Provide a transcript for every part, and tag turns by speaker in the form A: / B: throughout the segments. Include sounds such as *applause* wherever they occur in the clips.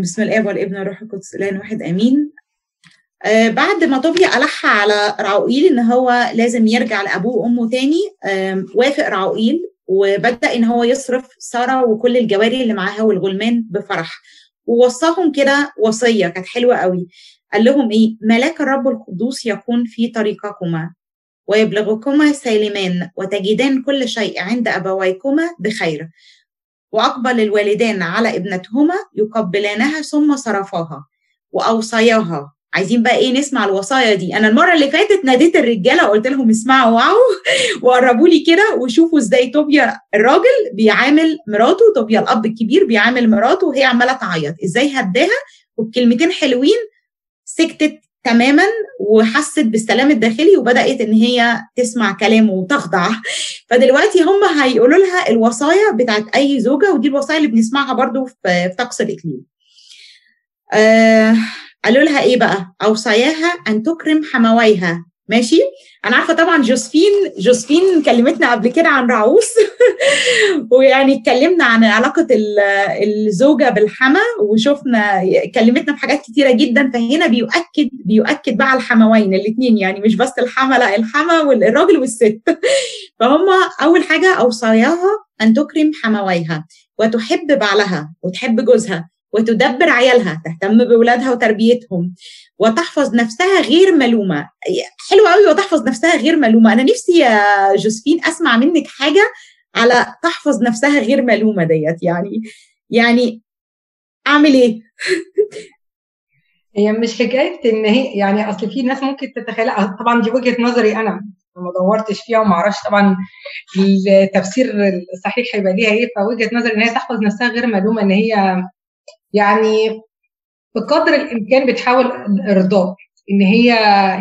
A: بسم الاب والابن والروح القدس الان واحد امين. آه بعد ما طوبيا ألح على راؤيل إن هو لازم يرجع لأبوه وأمه تاني آه وافق راؤيل وبدأ إن هو يصرف سارة وكل الجواري اللي معاها والغلمان بفرح. ووصاهم كده وصية كانت حلوة قوي. قال لهم إيه؟ ملاك الرب القدوس يكون في طريقكما ويبلغكما سالمان وتجدان كل شيء عند أبويكما بخير. وأقبل الوالدان على ابنتهما يقبلانها ثم صرفاها وأوصياها. عايزين بقى إيه؟ نسمع الوصايا دي. أنا المرة اللي فاتت ناديت الرجالة وقلت لهم اسمعوا واو وقربوا لي كده وشوفوا إزاي طوبيا الراجل بيعامل مراته طوبيا الأب الكبير بيعامل مراته وهي عمالة تعيط. إزاي هداها؟ وبكلمتين حلوين سكتت تماما وحست بالسلام الداخلي وبدأت إن هي تسمع كلامه وتخضع. فدلوقتي هم هيقولوا لها الوصايا بتاعت أي زوجة ودي الوصايا اللي بنسمعها برضو في طقس الاكليل آه قالوا لها إيه بقى؟ أوصاياها أن تكرم حمويها ماشي؟ أنا عارفة طبعا جوزفين جوزفين كلمتنا قبل كده عن رعوس. *laughs* ويعني اتكلمنا عن علاقة الزوجة بالحما وشفنا كلمتنا في حاجات كتيرة جدا. فهنا بيؤكد بيؤكد بقى الحموين الاثنين يعني مش بس الحما لا الحما والراجل والست. *laughs* فهم أول حاجة أوصاياها أن تكرم حمويها وتحب بعلها وتحب جوزها. وتدبر عيالها تهتم بولادها وتربيتهم وتحفظ نفسها غير ملومة. حلوة قوي وتحفظ نفسها غير ملومة. أنا نفسي يا جوزفين أسمع منك حاجة على تحفظ نفسها غير ملومة ديت. يعني يعني أعمل إيه؟
B: هي مش حكاية إن هي يعني أصل في ناس ممكن تتخيل طبعا دي وجهة نظري أنا ما دورتش فيها وما أعرفش طبعا التفسير الصحيح هيبقى ليها إيه فوجهة نظري إن هي تحفظ نفسها غير ملومة إن هي يعني بقدر الإمكان بتحاول ارضاء إن هي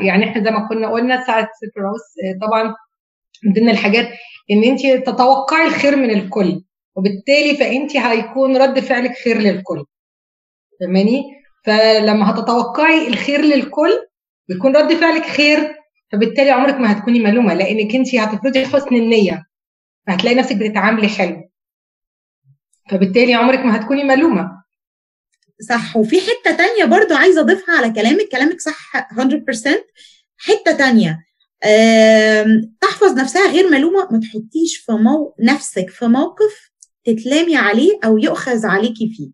B: يعني إحنا زي ما كنا قلنا ساعة ست رأوس طبعا من ضمن الحاجات إن أنت تتوقعي الخير من الكل وبالتالي فأنت هيكون رد فعلك خير للكل. فاهماني؟ فلما هتتوقعي الخير للكل بيكون رد فعلك خير فبالتالي عمرك ما هتكوني ملومة لأنك أنت هتفرضي حسن النية فهتلاقي نفسك بتتعاملي حلو. فبالتالي عمرك ما هتكوني ملومة.
A: صح. وفي حتة تانية برضو عايزة أضيفها على كلامك. كلامك صح 100% حتة تانية. تحفظ نفسها غير ملومة. ما تحطيش في مو... نفسك في موقف تتلامي عليه أو يؤخذ عليكي فيه.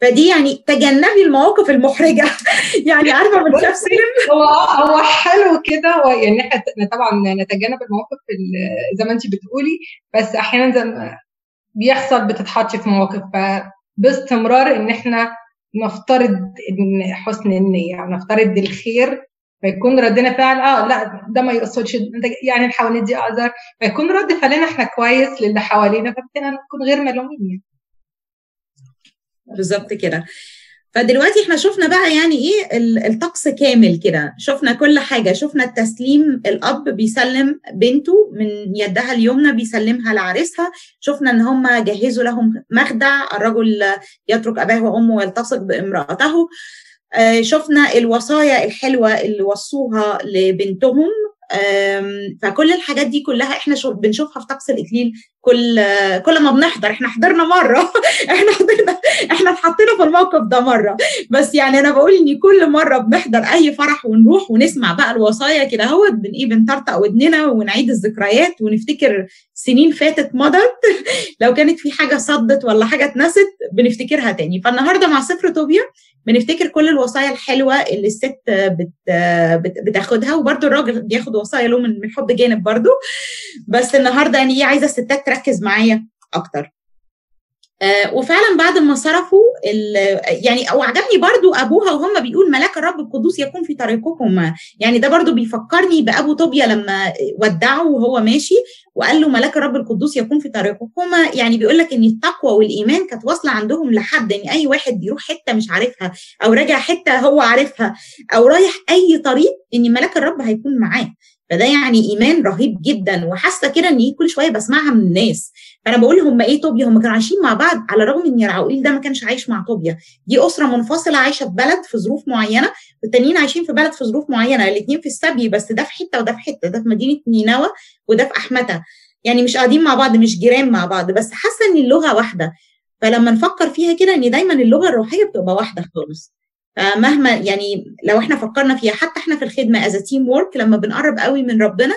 A: فدي يعني تجنبي المواقف المحرجة. *laughs* يعني عارفة من شاف سلم؟
B: هو هو حلو كده. هو يعني إحنا طبعا نتجنب المواقف زي ما انت بتقولي. بس أحيانا زي بيحصل بتتحطي في مواقف. فباستمرار إن إحنا نفترض إن حسن النية نفترض الخير فيكون ردنا فعل آه لا ده ما يقصدش يعني نحاول ندي اعذار فيكون رد فعلنا إحنا كويس للي حوالينا فبالتالي نكون غير ملومين.
A: بالظبط كده. فدلوقتي إحنا شفنا بقى يعني إيه الطقس كامل كده. شفنا كل حاجة. شفنا التسليم الأب بيسلم بنته من يدها اليمنى بيسلمها لعريسها. شفنا إن هم جهزوا لهم مخدع الرجل يترك أباه وأمه ويلتصق بامرأته. شفنا الوصايا الحلوة اللي وصوها لبنتهم. فكل الحاجات دي كلها إحنا بنشوفها في طقس الاكليل كل كل ما بنحضر إحنا حضرنا مرة. *laughs* إحنا حضرنا إحنا اتحطينا في الموقف ده مرة. بس يعني أنا بقول إن كل مرة بنحضر أي فرح ونروح ونسمع بقى الوصايا كده أهوت بن إيه بنطرطق ودننا ونعيد الذكريات ونفتكر سنين فاتت مضت. *laughs* لو كانت في حاجة صدت ولا حاجة اتنست بنفتكرها تاني. فالنهاردة مع سفر طوبيا بنفتكر كل الوصايا الحلوة اللي الست بت بتاخدها. وبرده الراجل بياخد وصايا له من الحب جانب برده بس النهارده يعني عايزة الستات تركز معايا أكتر. آه وفعلا بعد ما صرفوا يعني أو عجبني برضو أبوها وهم بيقول ملاك الرب القدوس يكون في طريقكم. يعني ده برضو بيفكرني بأبو طوبيا لما ودعه وهو ماشي وقال له ملاك الرب القدوس يكون في طريقكما يعني بيقول لك إن التقوى والإيمان كانت واصلة عندهم لحد إن أي واحد بيروح حتة مش عارفها أو راجع حتة هو عارفها أو رايح أي طريق إن ملاك الرب هيكون معاه. فده يعني إيمان رهيب جدا. وحاسة كده إن كل شوية بسمعها من الناس. فأنا بقول هم إيه طوبيا؟ هم كانوا عايشين مع بعض على الرغم إن راؤيل ده ما كانش عايش مع طوبيا. دي أسرة منفصلة عايشة في بلد في ظروف معينة والتانيين عايشين في بلد في ظروف معينة الاثنين في السبي بس ده في حتة وده في حتة ده في مدينة نينوى وده في احمتة يعني مش قاعدين مع بعض مش جيران مع بعض بس حاسة إن اللغة واحدة. فلما نفكر فيها كده إن دايما اللغة الروحية بتبقى واحدة خالص. فمهما يعني لو إحنا فكرنا فيها حتى إحنا في الخدمة as teamwork لما بنقرب قوي من ربنا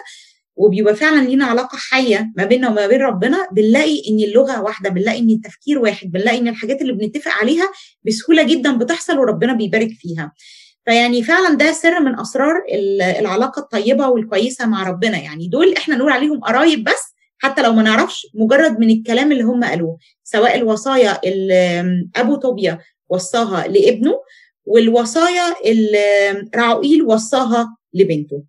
A: وبيبقى فعلا لينا علاقة حية ما بيننا وما بين ربنا بنلاقي إن اللغة واحدة بنلاقي إن التفكير واحد بنلاقي إن الحاجات اللي بنتفق عليها بسهولة جدا بتحصل وربنا بيبارك فيها. فيعني فعلا ده سر من أسرار العلاقة الطيبة والكويسة مع ربنا. يعني دول إحنا نقول عليهم قرايب بس حتى لو ما نعرفش مجرد من الكلام اللي هم قالوه سواء الوصايا اللي أبو طوبيا وصاها لابنه والوصايا اللي راعوئيل وصاها لبنته.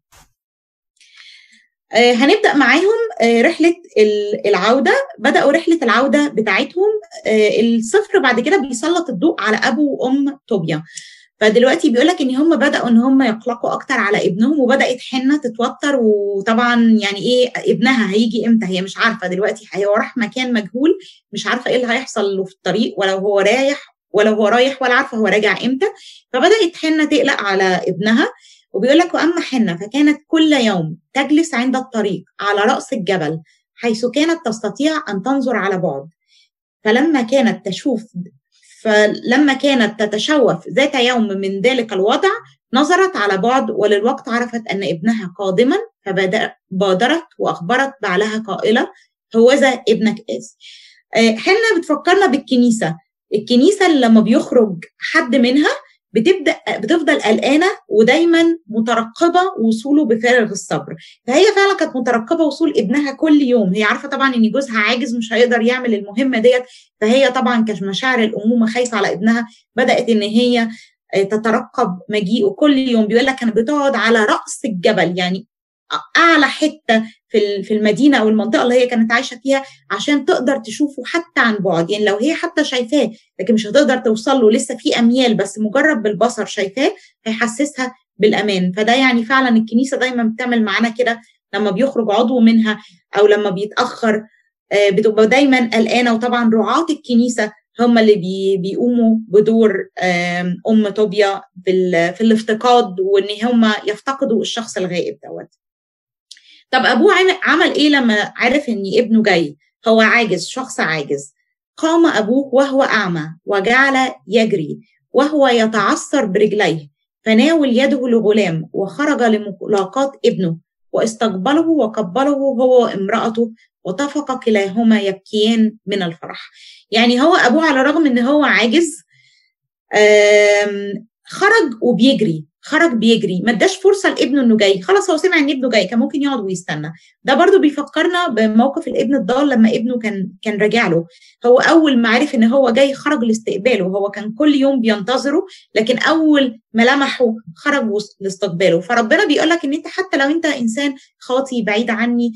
A: هنبدأ معاهم آه رحلة العودة. بدأوا رحلة العودة بتاعتهم آه الصفر بعد كده بيسلط الضوء على أبو وأم طوبيا. فدلوقتي بيقول لك إن هم بدأوا إن هم يقلقوا أكتر على ابنهم وبدأت حنة تتوتر وطبعا يعني إيه ابنها هيجي إمتى؟ هي مش عارفة دلوقتي هو راح مكان مجهول مش عارفة إيه اللي هيحصل له في الطريق ولو هو رايح ولا هو رايح ولا عارفة هو راجع إمتى. فبدأت حنة تقلق على ابنها. وبيقول لك وأما حنة فكانت كل يوم تجلس عند الطريق على رأس الجبل حيث كانت تستطيع أن تنظر على بعد. فلما كانت تشوف فلما كانت تتشوف ذات يوم من ذلك الوضع نظرت على بعد وللوقت عرفت أن ابنها قادما فبادرت وأخبرت بعلها قائلة هوذا ابنك آس حنا بتفكرنا بالكنيسة. الكنيسة اللي لما بيخرج حد منها بتبدأ بتفضل قلقانة ودايما مترقبة وصوله بفارغ الصبر. فهي فعلا كانت مترقبة وصول ابنها كل يوم. هي عارفة طبعا إن جوزها عاجز مش هيقدر يعمل المهمة ديت. فهي طبعا كمشاعر الأمومة خايفة على ابنها. بدأت إن هي تترقب مجيئه كل يوم. بيقول لك كانت بتقعد على رأس الجبل. يعني أعلى حتة في في المدينة أو المنطقة اللي هي كانت عايشة فيها عشان تقدر تشوفه حتى عن بعد. يعني لو هي حتى شايفاه لكن مش هتقدر توصل له لسه في أميال بس مجرد بالبصر شايفاه هيحسسها بالأمان. فده يعني فعلا الكنيسة دايما بتعمل معانا كده لما بيخرج عضو منها أو لما بيتأخر بتبقى دايما قلقانة. وطبعا رعاة الكنيسة هم اللي بي بيقوموا بدور آم طوبيا في, في الافتقاد وإن هم يفتقدوا الشخص الغائب دوت. طب أبوه عمل إيه لما عرف إن ابنه جاي؟ هو عاجز شخص عاجز. قام أبوه وهو أعمى وجعل يجري وهو يتعثر برجليه فناول يده لغلام وخرج لملاقاة ابنه واستقبله وقبله هو وامرأته وطفق كلاهما يبكيان من الفرح. يعني هو أبوه على الرغم إن هو عاجز خرج وبيجري. خرج بيجري ما اداش فرصة لابنه انه جاي خلاص هو سمع ان ابنه جاي كان ممكن يقعد ويستنى. ده برضو بيفكرنا بموقف الابن الضال لما ابنه كان كان راجع له. هو أول ما عرف إن هو جاي خرج لاستقباله هو كان كل يوم بينتظره لكن أول ما لمحه خرج لاستقباله. فربنا بيقول لك إن أنت حتى لو أنت إنسان خاطي بعيد عني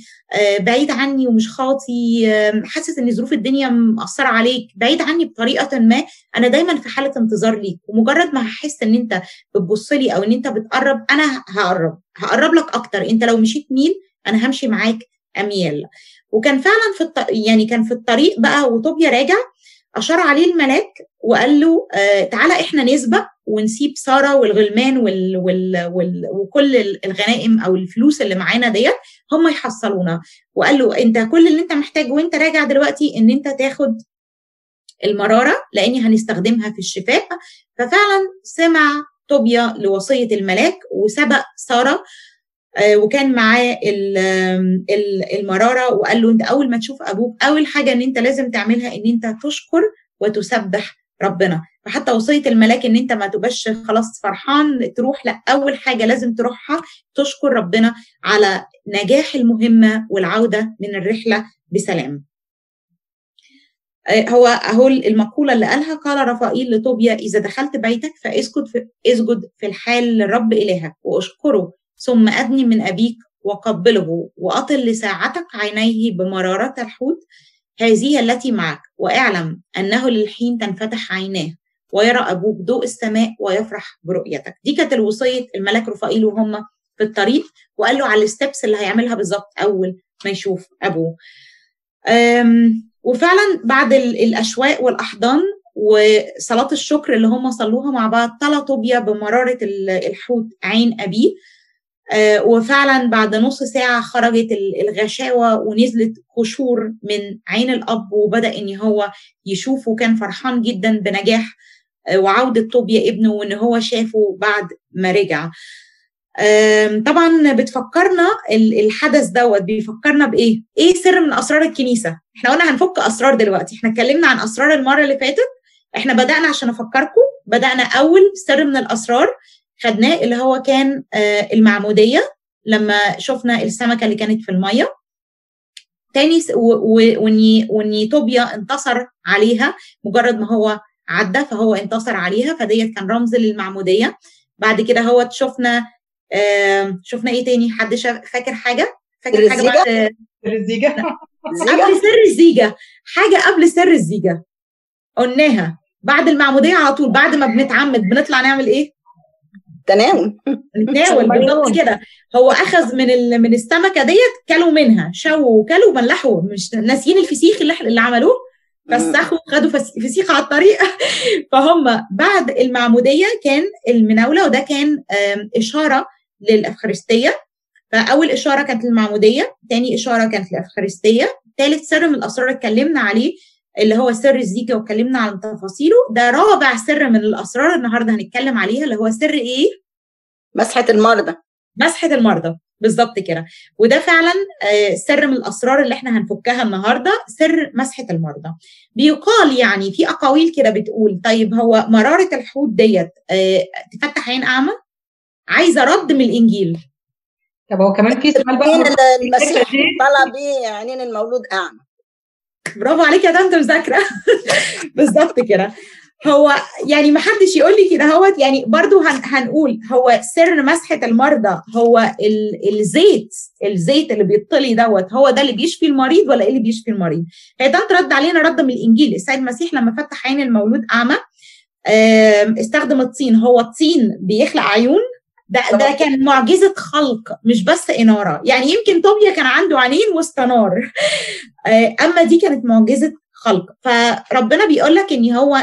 A: بعيد عني ومش خاطي حاسس إن ظروف الدنيا مأثرة عليك بعيد عني بطريقة ما أنا دايما في حالة انتظار ليك. ومجرد ما هحس إن أنت بتبص لي أو إن أنت بتقرب أنا هقرب هقرب لك أكتر. أنت لو مشيت ميل أنا همشي معاك أميال. وكان فعلا في الط... يعني كان في الطريق بقى وطوبيا راجع أشار عليه الملاك وقال له آه تعالى إحنا نسبق ونسيب سارة والغلمان وال... وال... وال... وكل الغنائم أو الفلوس اللي معانا ديت هم يحصلونا. وقال له أنت كل اللي أنت محتاجه وأنت راجع دلوقتي إن أنت تاخد المرارة لأني هنستخدمها في الشفاء. ففعلا سمع طوبيا لوصية الملاك وسبق سارة وكان معاه المرارة وقال له أنت أول ما تشوف أبوك أول حاجة إن أنت لازم تعملها إن أنت تشكر وتسبح ربنا. فحتى وصية الملاك إن أنت ما تبقاش خلاص فرحان تروح لا أول حاجة لازم تروحها تشكر ربنا على نجاح المهمة والعودة من الرحلة بسلام. هو اهو المقولة اللي قالها قال رفائيل لطوبيا إذا دخلت بيتك فاسجد في اسجد في الحال للرب إلهك وأشكره ثم أدني من أبيك وقبله وأطل لساعتك عينيه بمرارة الحوت هذه التي معك وأعلم أنه للحين تنفتح عيناه ويرى أبوك ضوء السماء ويفرح برؤيتك. دي كانت الوصية الملك رفائيل وهم في الطريق وقال له على الستبس اللي هيعملها بالظبط أول ما يشوف أبوه. وفعلا بعد الأشواق والأحضان وصلاة الشكر اللي هم صلوها مع بعض طلع طوبيا بمرارة الحوت عين ابيه آه وفعلا بعد نص ساعة خرجت الغشاوة ونزلت قشور من عين الأب وبدأ إن هو يشوفه. وكان فرحان جدا بنجاح آه وعودة طوبيا ابنه وإن هو شافه بعد ما رجع. طبعا بتفكرنا الحدث دوت بيفكرنا بإيه؟ إيه سر من أسرار الكنيسة؟ إحنا قلنا هنفك أسرار دلوقتي، إحنا اتكلمنا عن أسرار المرة اللي فاتت، إحنا بدأنا عشان افكركم بدأنا أول سر من الأسرار خدناه اللي هو كان المعمودية لما شفنا السمكة اللي كانت في المية. تاني واني توبيا انتصر عليها مجرد ما هو عدى فهو انتصر عليها فديت كان رمز للمعمودية. بعد كده هو شفنا آه شفنا إيه تاني؟ حد شاف فاكر حاجة؟ فاكر حاجة بعد؟
B: سر الزيجة. *laughs*
A: قبل سر الزيجة. حاجة قبل سر الزيجة. قلناها. بعد المعمودية على طول بعد ما بنتعمد بنطلع نعمل إيه؟
C: تناول.
A: نتناول *laughs* بالظبط كده. هو أخذ من ال... من السمكه ديت كلوا منها. شووا وكلوا ملحوا مش ناسيين الفسيخ اللي, اللي عملوه. فسخوا خدوا فسيخ على الطريق. *laughs* فهم بعد المعمودية كان المناولة وده كان إشارة للإفخارستية. فأول إشارة كانت المعموديه ثاني إشارة كانت الافخارستيه ثالث سر من الأسرار اتكلمنا عليه اللي هو سر الزيجه واتكلمنا عن تفاصيله. ده رابع سر من الأسرار النهارده هنتكلم عليها اللي هو سر إيه؟
C: مسحة المرضى.
A: مسحة المرضى. بالظبط كده. وده فعلا سر من الأسرار اللي إحنا هنفكها النهارده سر مسحة المرضى. بيقال يعني في أقاويل كده بتقول طيب هو مرارة الحوت ديت تفتح عين أعمى؟ عايزة رد من الإنجيل.
B: طب هو كمان في سؤال
C: بقى؟ المسيح طلع بيه عينين المولود أعمى.
A: برافو عليك يا طنط مذاكرة. *laughs* بالظبط كده. هو يعني ما حدش يقول لي كده هوت يعني برضو هن هنقول هو سر مسحة المرضى هو الزيت الزيت اللي بيطلي دوت هو ده اللي بيشفي المريض ولا إيه اللي بيشفي المريض؟ هي ده رد علينا رد من الإنجيل. السيد المسيح لما فتح عين المولود أعمى استخدم الطين. هو الطين بيخلق عيون ده ده كان معجزة خلق مش بس إنارة. يعني يمكن طوبيا كان عنده عينين واستنار *laughs* أما دي كانت معجزة خلق. فربنا بيقول لك إن هو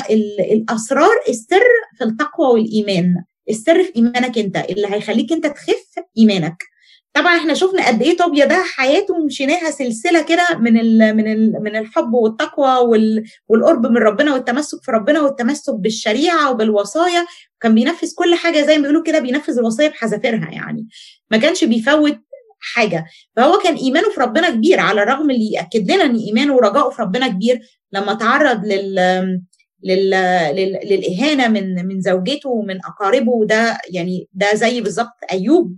A: الأسرار السر في التقوى والإيمان. السر في إيمانك أنت اللي هيخليك أنت تخف إيمانك. طبعا إحنا شفنا قد إيه طوبيا ده حياته مشيناها سلسلة كده من ال من ال من الحب والتقوى وال والقرب من ربنا والتمسك في ربنا والتمسك بالشريعة وبالوصايا. كان بينفذ كل حاجة زي ما بيقولوا كده بينفذ الوصايا بحذافيرها يعني. ما كانش بيفوت حاجة. فهو كان إيمانه في ربنا كبير على الرغم اللي يأكد لنا إن إيمانه ورجائه في ربنا كبير لما تعرض لل لل... لل... للإهانة من من زوجته ومن أقاربه. وده يعني ده زي بالظبط أيوب.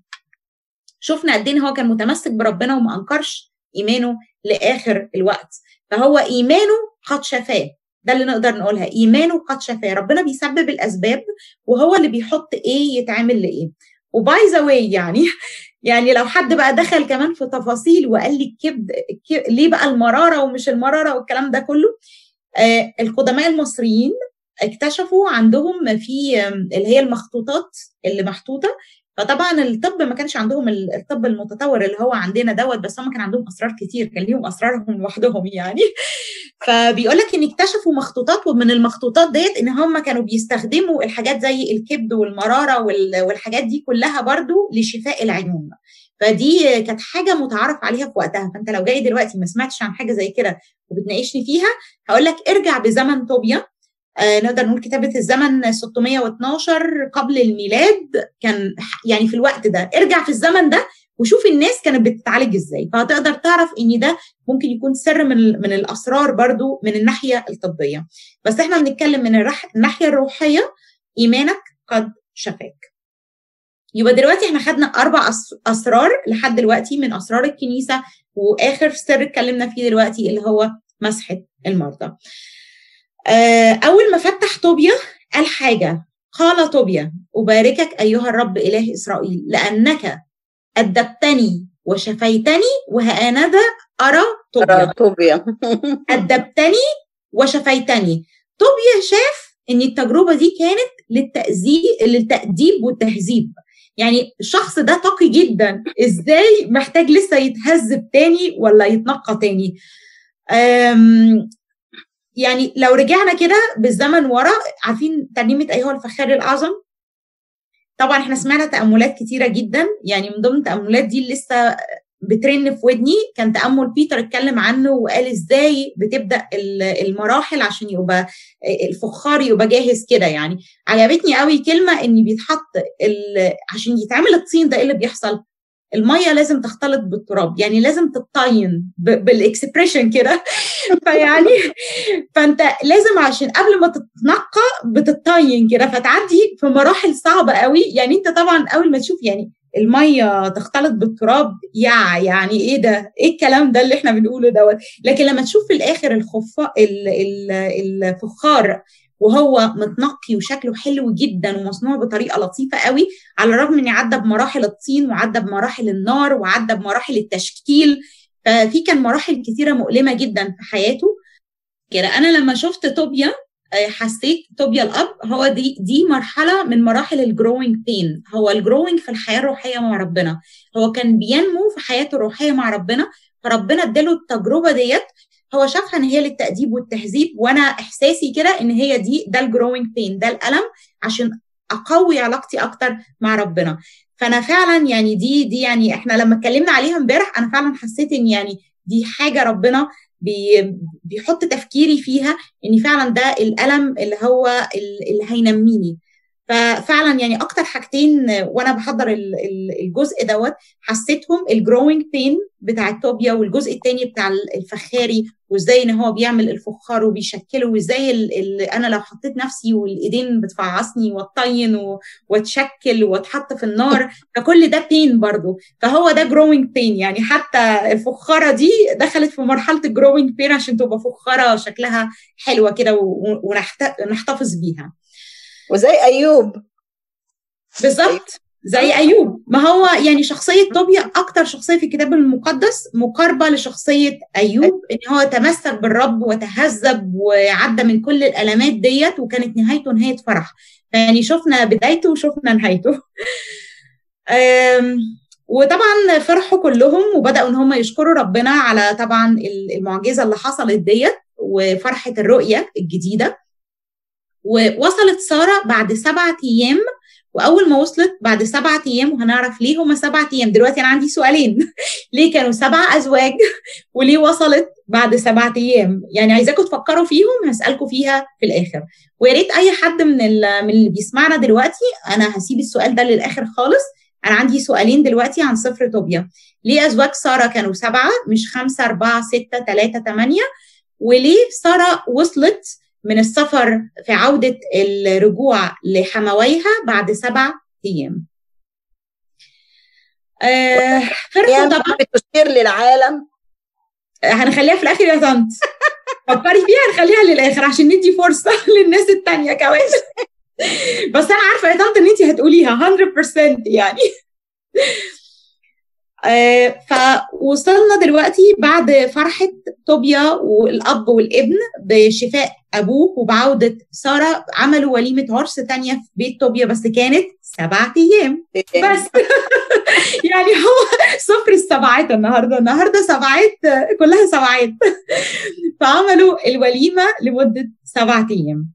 A: شفنا قد إيه هو كان متمسك بربنا وما أنكرش إيمانه لآخر الوقت. فهو إيمانه قد شفاه. ده اللي نقدر نقولها. إيمانه قد شفاه. ربنا بيسبب الأسباب وهو اللي بيحط إيه يتعمل لإيه. و by the way يعني *laughs* يعني لو حد بقى دخل كمان في تفاصيل وقال لي الكبد ليه بقى المرارة ومش المرارة والكلام ده كله آه القدماء المصريين اكتشفوا عندهم في اللي هي المخطوطات اللي محطوطة فطبعا الطب ما كانش عندهم الطب المتطور اللي هو عندنا دوت بس هم كان عندهم أسرار كتير كان ليهم أسرارهم لوحدهم يعني. *laughs* فبيقول لك إن اكتشفوا مخطوطات ومن المخطوطات ديت إن هم كانوا بيستخدموا الحاجات زي الكبد والمرارة والحاجات دي كلها برضو لشفاء العيون. فدي كانت حاجة متعارف عليها في وقتها. فأنت لو جاي دلوقتي ما سمعتش عن حاجة زي كده وبتناقشني فيها هقول لك ارجع بزمن طوبيا. نقدر نقول كتابة الزمن 612 قبل الميلاد. كان يعني في الوقت ده. ارجع في الزمن ده وشوف الناس كانت بتتعالج إزاي. فهتقدر تعرف ان ده ممكن يكون سر من من الأسرار برضو من الناحية الطبية. بس إحنا بنتكلم من الناحية الروحية إيمانك قد شفاك. يبقى دلوقتي إحنا خدنا أربع أسرار لحد دلوقتي من أسرار الكنيسة وآخر سر اتكلمنا فيه دلوقتي اللي هو مسحه المرضى. أول ما فتح طوبيا قال حاجة قال طوبيا أباركك أيها الرب إله إسرائيل لأنك أدبتني وشفيتني وهأنذا أرى طوبيا.
C: طوبيا. *laughs* *laughs*
A: أدبتني وشفيتني. طوبيا شاف إن التجربة دي كانت للتأذيب للتأديب والتهذيب. يعني الشخص ده تقي جدا. إزاي محتاج لسه يتهذب تاني ولا يتنقى تاني؟ يعني لو رجعنا كده بالزمن ورا عارفين ترنيمه أيها الفخار الأعظم؟ طبعا إحنا سمعنا تأملات كتيرة جدا يعني من ضمن التاملات دي اللي لسه بترن في ودني كان تأمل بيتر اتكلم عنه وقال إزاي بتبدأ المراحل عشان يبقى الفخار يبقى جاهز كده يعني. عجبتني قوي كلمة إن بيتحط عشان يتعمل الطين ده إيه اللي بيحصل؟ المية لازم تختلط بالتراب يعني لازم تتطين بال expression كده. *laughs* فيعني *laughs* فأنت لازم عشان قبل ما تتنقى بتتطين كده فتعدي في مراحل صعبة قوي. يعني أنت طبعا أول ما تشوف يعني المية تختلط بالتراب يا يعني إيه ده؟ إيه الكلام ده اللي إحنا بنقوله دوت؟ لكن لما تشوف في الآخر الخفا الفخار وهو متنقي وشكله حلو جدا ومصنوع بطريقة لطيفة قوي على الرغم ان عدى بمراحل الطين وعدى بمراحل النار وعدى بمراحل التشكيل ففي كان مراحل كثيره مؤلمة جدا في حياته. كده أنا لما شفت توبيا حسيت توبيا الأب هو دي دي مرحلة من مراحل ال growing بين هو ال growing في الحياة الروحية مع ربنا. هو كان بينمو في حياته الروحية مع ربنا فربنا اداله التجربة ديت هو شافها إن هي للتأديب والتهذيب وأنا إحساسي كده إن هي دي ده ال growing pain ده الألم عشان أقوي علاقتي أكتر مع ربنا. فأنا فعلا يعني دي دي يعني إحنا لما اتكلمنا عليها امبارح أنا فعلا حسيت إن يعني دي حاجة ربنا بي بيحط تفكيري فيها إن فعلا ده الألم اللي هو اللي هينميني. ففعلا يعني أكتر حاجتين وأنا بحضر الجزء دوت حسيتهم ال growing pain بتاع طوبيا والجزء الثاني بتاع الفخاري وإزاي إن هو بيعمل الفخار وبيشكله وإزاي أنا لو حطيت نفسي والإيدين بتفعصني واتطين وأتشكل وأتحط في النار *laughs* فكل ده pain برضو. فهو ده growing pain يعني حتى الفخارة دي دخلت في مرحلة ال growing pain عشان تبقى فخارة شكلها حلوة كده ونحتفظ بيها.
C: وزي أيوب.
A: بالظبط. زي أيوب. ما هو يعني شخصية طوبيا أكتر شخصية في الكتاب المقدس مقاربة لشخصية أيوب إن هو تمسك بالرب وتهذب وعدى من كل الالمات ديت وكانت نهايته نهاية فرح. يعني شفنا بدايته وشفنا نهايته. *laughs* وطبعا فرحوا كلهم وبدأوا إن هم يشكروا ربنا على طبعا المعجزة اللي حصلت ديت وفرحة الرؤية الجديدة. ووصلت سارة بعد سبعة أيام وأول ما وصلت بعد سبعة أيام وهنعرف ليه هما سبعة أيام. دلوقتي أنا عندي سؤالين. *laughs* ليه كانوا سبع أزواج *laughs* وليه وصلت بعد سبعة أيام؟ يعني عايزاكم تفكروا فيهم هسألكم فيها في الآخر. ويا ريت أي حد من من اللي بيسمعنا دلوقتي أنا هسيب السؤال ده للآخر خالص. أنا عندي سؤالين دلوقتي عن صفر توبيا ليه أزواج سارة كانوا سبعة مش خمسة أربعة ستة ثلاثة ثمانيه وليه سارة وصلت من السفر في عودة الرجوع لحمويها بعد سبع أيام.
C: آه فرحوا طبعا. بتشير للعالم.
A: هنخليها في الآخر يا طنط. فكري فيها هنخليها للآخر عشان ندي فرصة *laughs* للناس التانية كمان. بس أنا عارفة يا طنط إن أنت هتقوليها 100% يعني. آه فوصلنا دلوقتي بعد فرحة طوبيا والأب والابن بشفاء أبوه وبعودة سارة. عملوا وليمة عرس تانية في بيت طوبيا بس كانت سبعة أيام. بس. *laughs* يعني هو صفر السبعات النهاردة. النهاردة سبعات كلها سبعات. فعملوا الوليمة لمدة سبعة أيام.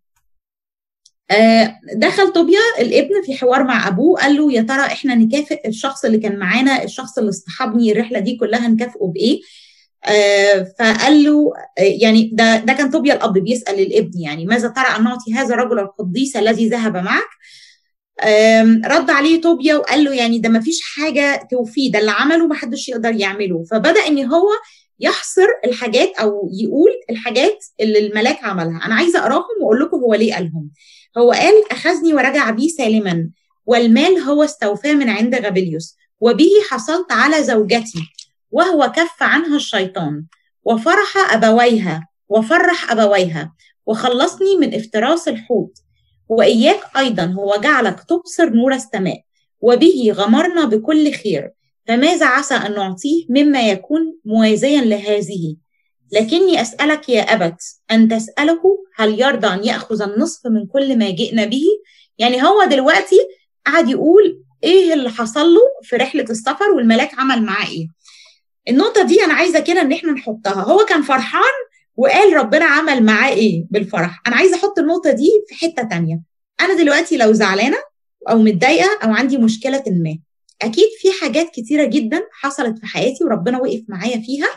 A: دخل طوبيا الابن في حوار مع أبوه قال له يا ترى إحنا نكافئ الشخص اللي كان معانا الشخص اللي اصطحبني الرحلة دي كلها نكافئه بإيه؟ آه فقال له يعني ده ده كان طوبيا الأب بيسأل الابن يعني ماذا ترى أن نعطي هذا الرجل القديس الذي ذهب معك؟ رد عليه طوبيا وقال له يعني ده ما فيش حاجة توفيه ده اللي عمله ما حدش يقدر يعمله. فبدأ إن هو يحصر الحاجات أو يقول الحاجات اللي الملاك عملها. أنا عايزة أقراهم وأقول لكم هو ليه قالهم. هو قال أخذني ورجع بي سالما والمال هو استوفاه من عند غابليوس وبه حصلت على زوجتي وهو كف عنها الشيطان وفرح أبويها وفرح أبويها وخلصني من افتراس الحوت. وإياك أيضا هو جعلك تبصر نور السماء وبه غمرنا بكل خير. فماذا عسى أن نعطيه مما يكون موازيا لهذه؟ لكني أسألك يا أبت أن تسأله هل يرضى أن يأخذ النصف من كل ما جئنا به؟ يعني هو دلوقتي قاعد يقول إيه اللي حصل له في رحلة السفر والملاك عمل معاه إيه؟ النقطة دي أنا عايزة كده إن إحنا نحطها. هو كان فرحان وقال ربنا عمل معاه إيه بالفرح؟ أنا عايزة أحط النقطة دي في حتة تانية. أنا دلوقتي لو زعلانة أو متضايقة أو عندي مشكلة ما أكيد في حاجات كتيرة جدا حصلت في حياتي وربنا وقف معايا فيها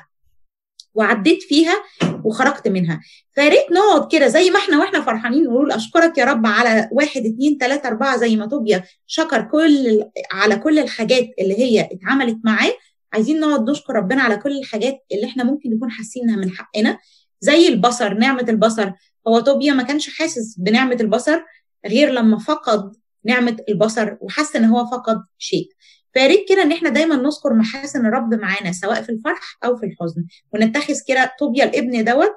A: وعديت فيها وخرجت منها. فياريت نقعد كده زي ما إحنا وإحنا فرحانين نقول أشكرك يا رب على واحد اتنين تلاتة أربعة زي ما توبيا شكر كل على كل الحاجات اللي هي اتعملت معاه عايزين نقعد نشكر ربنا على كل الحاجات اللي إحنا ممكن نكون حاسين انها من حقنا زي البصر نعمة البصر. هو توبيا ما كانش حاسس بنعمة البصر غير لما فقد نعمة البصر وحس إن هو فقد شيء. فياريت كده ان إحنا دايما نذكر محاسن الرب معانا سواء في الفرح أو في الحزن. ونتخذ كده طوبيا الابن دوت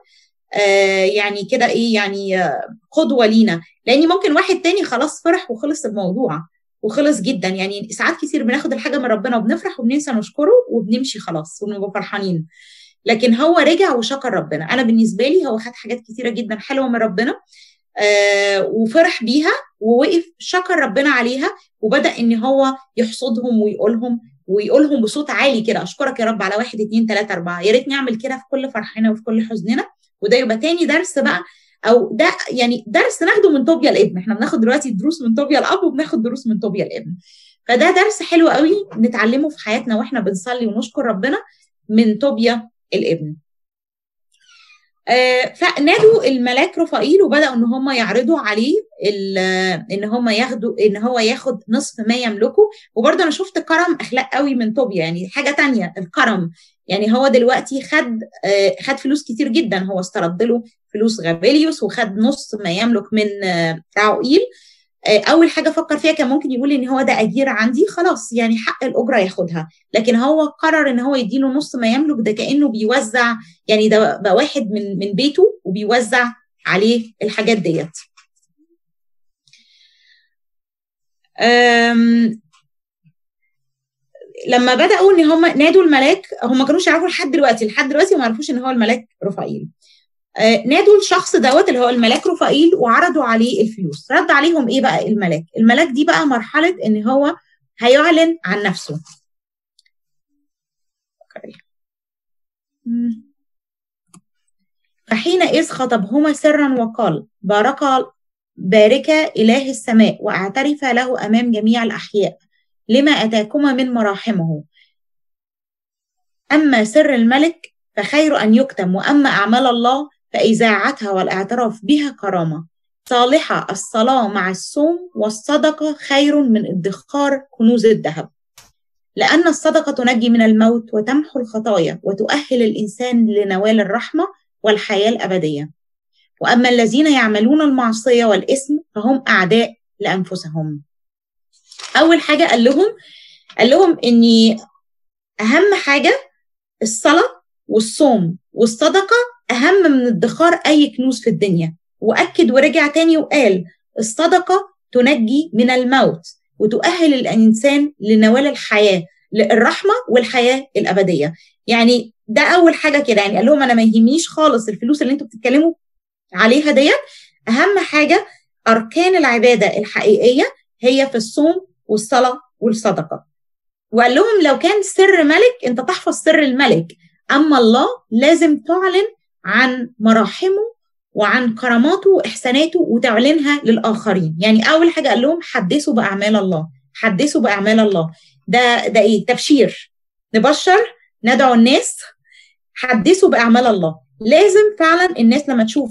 A: آه يعني كده إيه يعني آه قدوة لينا. لأن ممكن واحد تاني خلاص فرح وخلص الموضوع وخلص جدا. يعني ساعات كتير بناخد الحاجة من ربنا وبنفرح وبننسى نشكره وبنمشي خلاص ونبقى فرحانين. لكن هو رجع وشكر ربنا. أنا بالنسبة لي هو خد حاجات كتيرة جدا حلوة من ربنا. وفرح بيها ووقف شكر ربنا عليها وبدأ إن هو يحصدهم ويقولهم ويقولهم بصوت عالي كده أشكرك يا رب على واحد اتنين تلاتة أربعة. يا ريت نعمل كده في كل فرحنا وفي كل حزننا. وده يبقى تاني درس بقى أو ده يعني درس ناخده من طوبيا الابن. إحنا بناخد دلوقتي دروس من طوبيا الأب وبناخد دروس من طوبيا الابن. فده درس حلو قوي نتعلمه في حياتنا وإحنا بنصلي ونشكر ربنا من طوبيا الابن. آه فنادوا الملاك رفائيل وبدأوا إن هم يعرضوا عليه إن هم ياخدوا إن هو ياخد نصف ما يملكه. وبرده أنا شفت كرم أخلاق قوي من طوبيا يعني حاجة تانية الكرم. يعني هو دلوقتي خد آه خد فلوس كتير جدا. هو استرد له فلوس غابيليوس وخد نص ما يملك من آه راوئيل أول حاجة فكر فيها كان ممكن يقول إن هو ده أجير عندي خلاص يعني حق الأجرة ياخدها. لكن هو قرر إن هو يديله نص ما يملك ده كأنه بيوزع يعني ده بقى واحد من من بيته وبيوزع عليه الحاجات ديت. لما بدأوا إن هم نادوا الملاك هم ما كانوش يعرفوا لحد دلوقتي لحد دلوقتي ما عرفوش إن هو الملاك رفائيل نادوا الشخص دوت اللي هو الملاك رفائيل وعرضوا عليه الفلوس. رد عليهم إيه بقى؟ الملاك. الملاك دي بقى مرحلة إن هو هيعلن عن نفسه. فحينئذ خطبهما سرا وقال بارك بارك إله السماء وأعترف له أمام جميع الأحياء لما أتاكما من مراحمه. أما سر الملك فخير أن يكتم وأما أعمال الله فإذاعتها والإعتراف بها كرامة. صالحة الصلاة مع الصوم والصدقة خير من ادخار كنوز الذهب. لأن الصدقة تنجي من الموت وتمحو الخطايا وتؤهل الإنسان لنوال الرحمة والحياة الأبدية. وأما الذين يعملون المعصية والإثم فهم أعداء لأنفسهم. أول حاجة قال لهم قال لهم إني أهم حاجة الصلاة والصوم والصدقة أهم من ادخار أي كنوز في الدنيا. وأكد ورجع تاني وقال الصدقة تنجي من الموت وتؤهل الإنسان لنوال الحياة الرحمة والحياة الأبدية. يعني ده أول حاجة كده يعني قال لهم أنا ما يهمنيش خالص الفلوس اللي أنتوا بتتكلموا عليها ديت. أهم حاجة أركان العبادة الحقيقية هي في الصوم والصلاة والصدقة. وقال لهم لو كان سر ملك أنت تحفظ سر الملك. أما الله لازم تعلن عن مراحمه وعن كراماته وإحساناته وتعلنها للآخرين. يعني أول حاجة قال لهم حدثوا بأعمال الله. حدثوا بأعمال الله. ده ده إيه؟ تبشير. نبشر ندعو الناس. حدثوا بأعمال الله. لازم فعلا الناس لما تشوف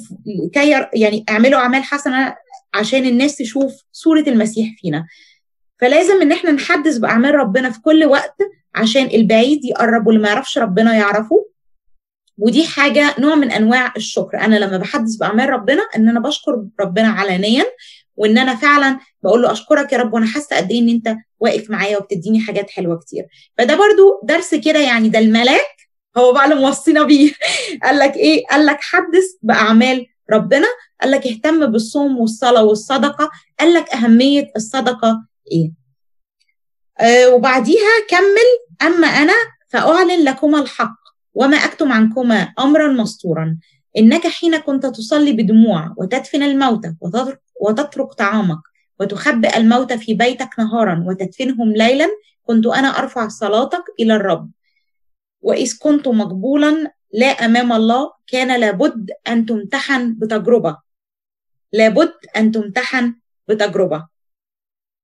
A: كي يعني اعملوا أعمال حسنة عشان الناس تشوف صورة المسيح فينا. فلازم إن إحنا نحدث بأعمال ربنا في كل وقت عشان البعيد يقرب واللي ما يعرفش ربنا يعرفه. ودي حاجة نوع من أنواع الشكر. أنا لما بحدث بأعمال ربنا إن أنا بشكر ربنا علنيا وإن أنا فعلا بقول له أشكرك يا رب وأنا حاسة قد إيه إن أنت واقف معايا وبتديني حاجات حلوة كتير. فده برضو درس كده يعني ده الملاك هو بقى اللي موصينا بيه. *laughs* قال لك إيه؟ قال لك حدث بأعمال ربنا. قال لك اهتم بالصوم والصلاة والصدقة. قال لك أهمية الصدقة إيه؟ آه وبعديها كمل. أما أنا فأعلن لكما الحق. وما أكتم عنكما أمرا مستورا. إنك حين كنت تصلي بدموع وتدفن الموتى وتترك, طعامك وتخبئ الموتى في بيتك نهارا وتدفنهم ليلا كنت أنا أرفع صلاتك إلى الرب. وإذ كنت مقبولا لا أمام الله كان لابد أن تمتحن بتجربة. لابد أن تمتحن بتجربة.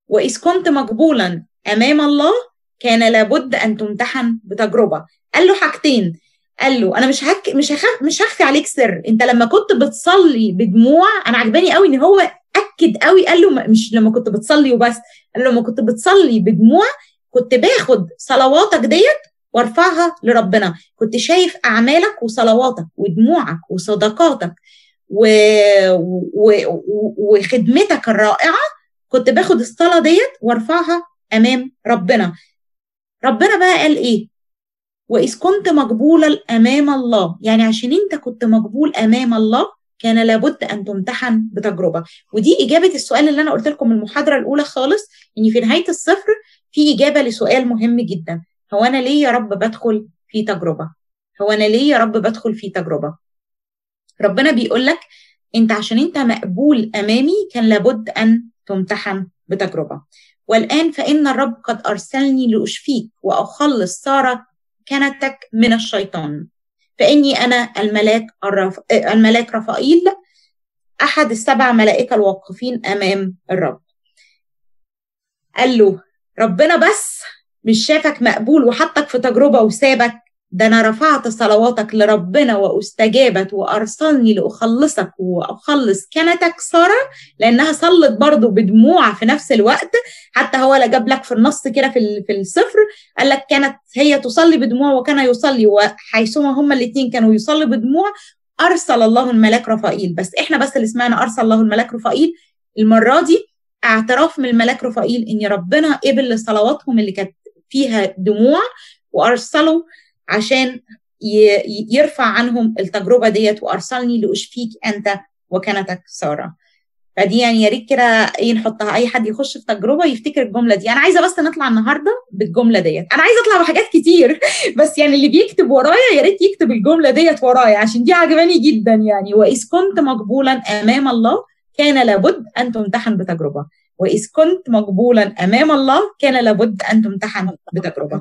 A: وإذ كنت مقبولا أمام الله كان لابد أن تمتحن بتجربة. قال له حاجتين. قال له أنا مش هك مش هخ... مش هخفي عليك سر. أنت لما كنت بتصلي بدموع أنا عجباني قوي إن هو أكد قوي. قال له مش لما كنت بتصلي وبس. قال له لما كنت بتصلي بدموع كنت باخد صلواتك ديت وارفعها لربنا. كنت شايف أعمالك وصلواتك ودموعك وصدقاتك و... و... و... وخدمتك الرائعة. كنت باخد الصلاة ديت وارفعها أمام ربنا. ربنا بقى قال إيه؟ وإذ كنت مقبولا أمام الله. يعني عشان أنت كنت مقبول أمام الله كان لابد أن تمتحن بتجربة. ودي إجابة السؤال اللي أنا قلت لكم المحاضرة الأولى خالص إن في نهاية الصفر في إجابة لسؤال مهم جدا. هو أنا ليه يا رب بدخل في تجربة؟ هو أنا ليه يا رب بدخل في تجربة؟ ربنا بيقول لك أنت عشان أنت مقبول أمامي كان لابد أن تمتحن بتجربة. والآن فإن الرب قد أرسلني لأشفيك وأخلص سارة كنتك من الشيطان. فإني أنا الملاك الرف... الملاك رفائيل أحد السبع ملائكة الواقفين أمام الرب. قال له ربنا بس مش شافك مقبول وحطك في تجربة وسابك ده أنا رفعت صلواتك لربنا وأستجابت وأرسلني لأخلصك وأخلص. كنتك سارة لأنها صلت برضو بدموع في نفس الوقت. حتى هو لا جاب لك في النص كده في في الصفر. قال لك كانت هي تصلي بدموع وكان يصلي. وحيثما هما الاثنين كانوا يصلي بدموع أرسل الله الملاك رفائيل. بس إحنا بس اللي سمعنا أرسل الله الملاك رفائيل. المرة دي اعتراف من الملاك رفائيل إن ربنا قبل لصلواتهم اللي كانت فيها دموع وأرسله عشان يرفع عنهم التجربة ديت وأرسلني لأشفيك أنت وكنتك سارة. فدي يعني يا ريت كده إيه نحطها أي حد يخش في تجربة يفتكر الجملة دي. أنا عايزة بس نطلع النهارده بالجملة ديت. أنا عايزة أطلع بحاجات كتير *laughs* بس يعني اللي بيكتب ورايا يا ريت يكتب الجملة ديت ورايا عشان دي عجباني جدا يعني. وإذ كنت مقبولا أمام الله كان لابد أن تمتحن بتجربة. وإذ كنت مقبولا أمام الله كان لابد أن تمتحن بتجربة.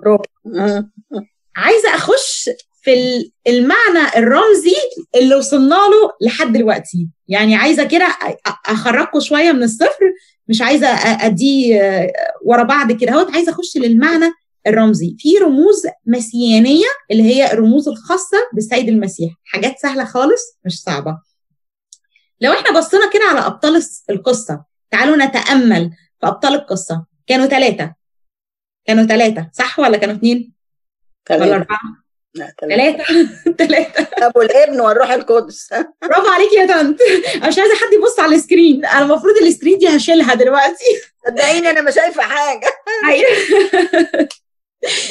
A: عايزة أخش في المعنى الرمزي اللي وصلنا له لحد دلوقتي. يعني عايزة كده أخرجكم شوية من الصفر. مش عايزة أديه ورا بعض كده أهوت. عايزة أخش للمعنى الرمزي. في رموز مسيانيه اللي هي الرموز الخاصة بالسيد المسيح. حاجات سهلة خالص مش صعبة. لو إحنا بصينا كده على أبطال القصة تعالوا نتأمل في أبطال القصة. كانوا ثلاثة كانوا ثلاثة صح ولا كانوا اثنين ولا أربعة؟ ثلاثة ثلاثة *laughs*
C: أبو الابن والروح القدس.
A: برافو عليكي يا طنط. أنا مش عايزة حد يبص على ال screen. أنا المفروض ال screen دي هشيلها دلوقتي.
C: صدقيني أنا مش شايفة حاجة.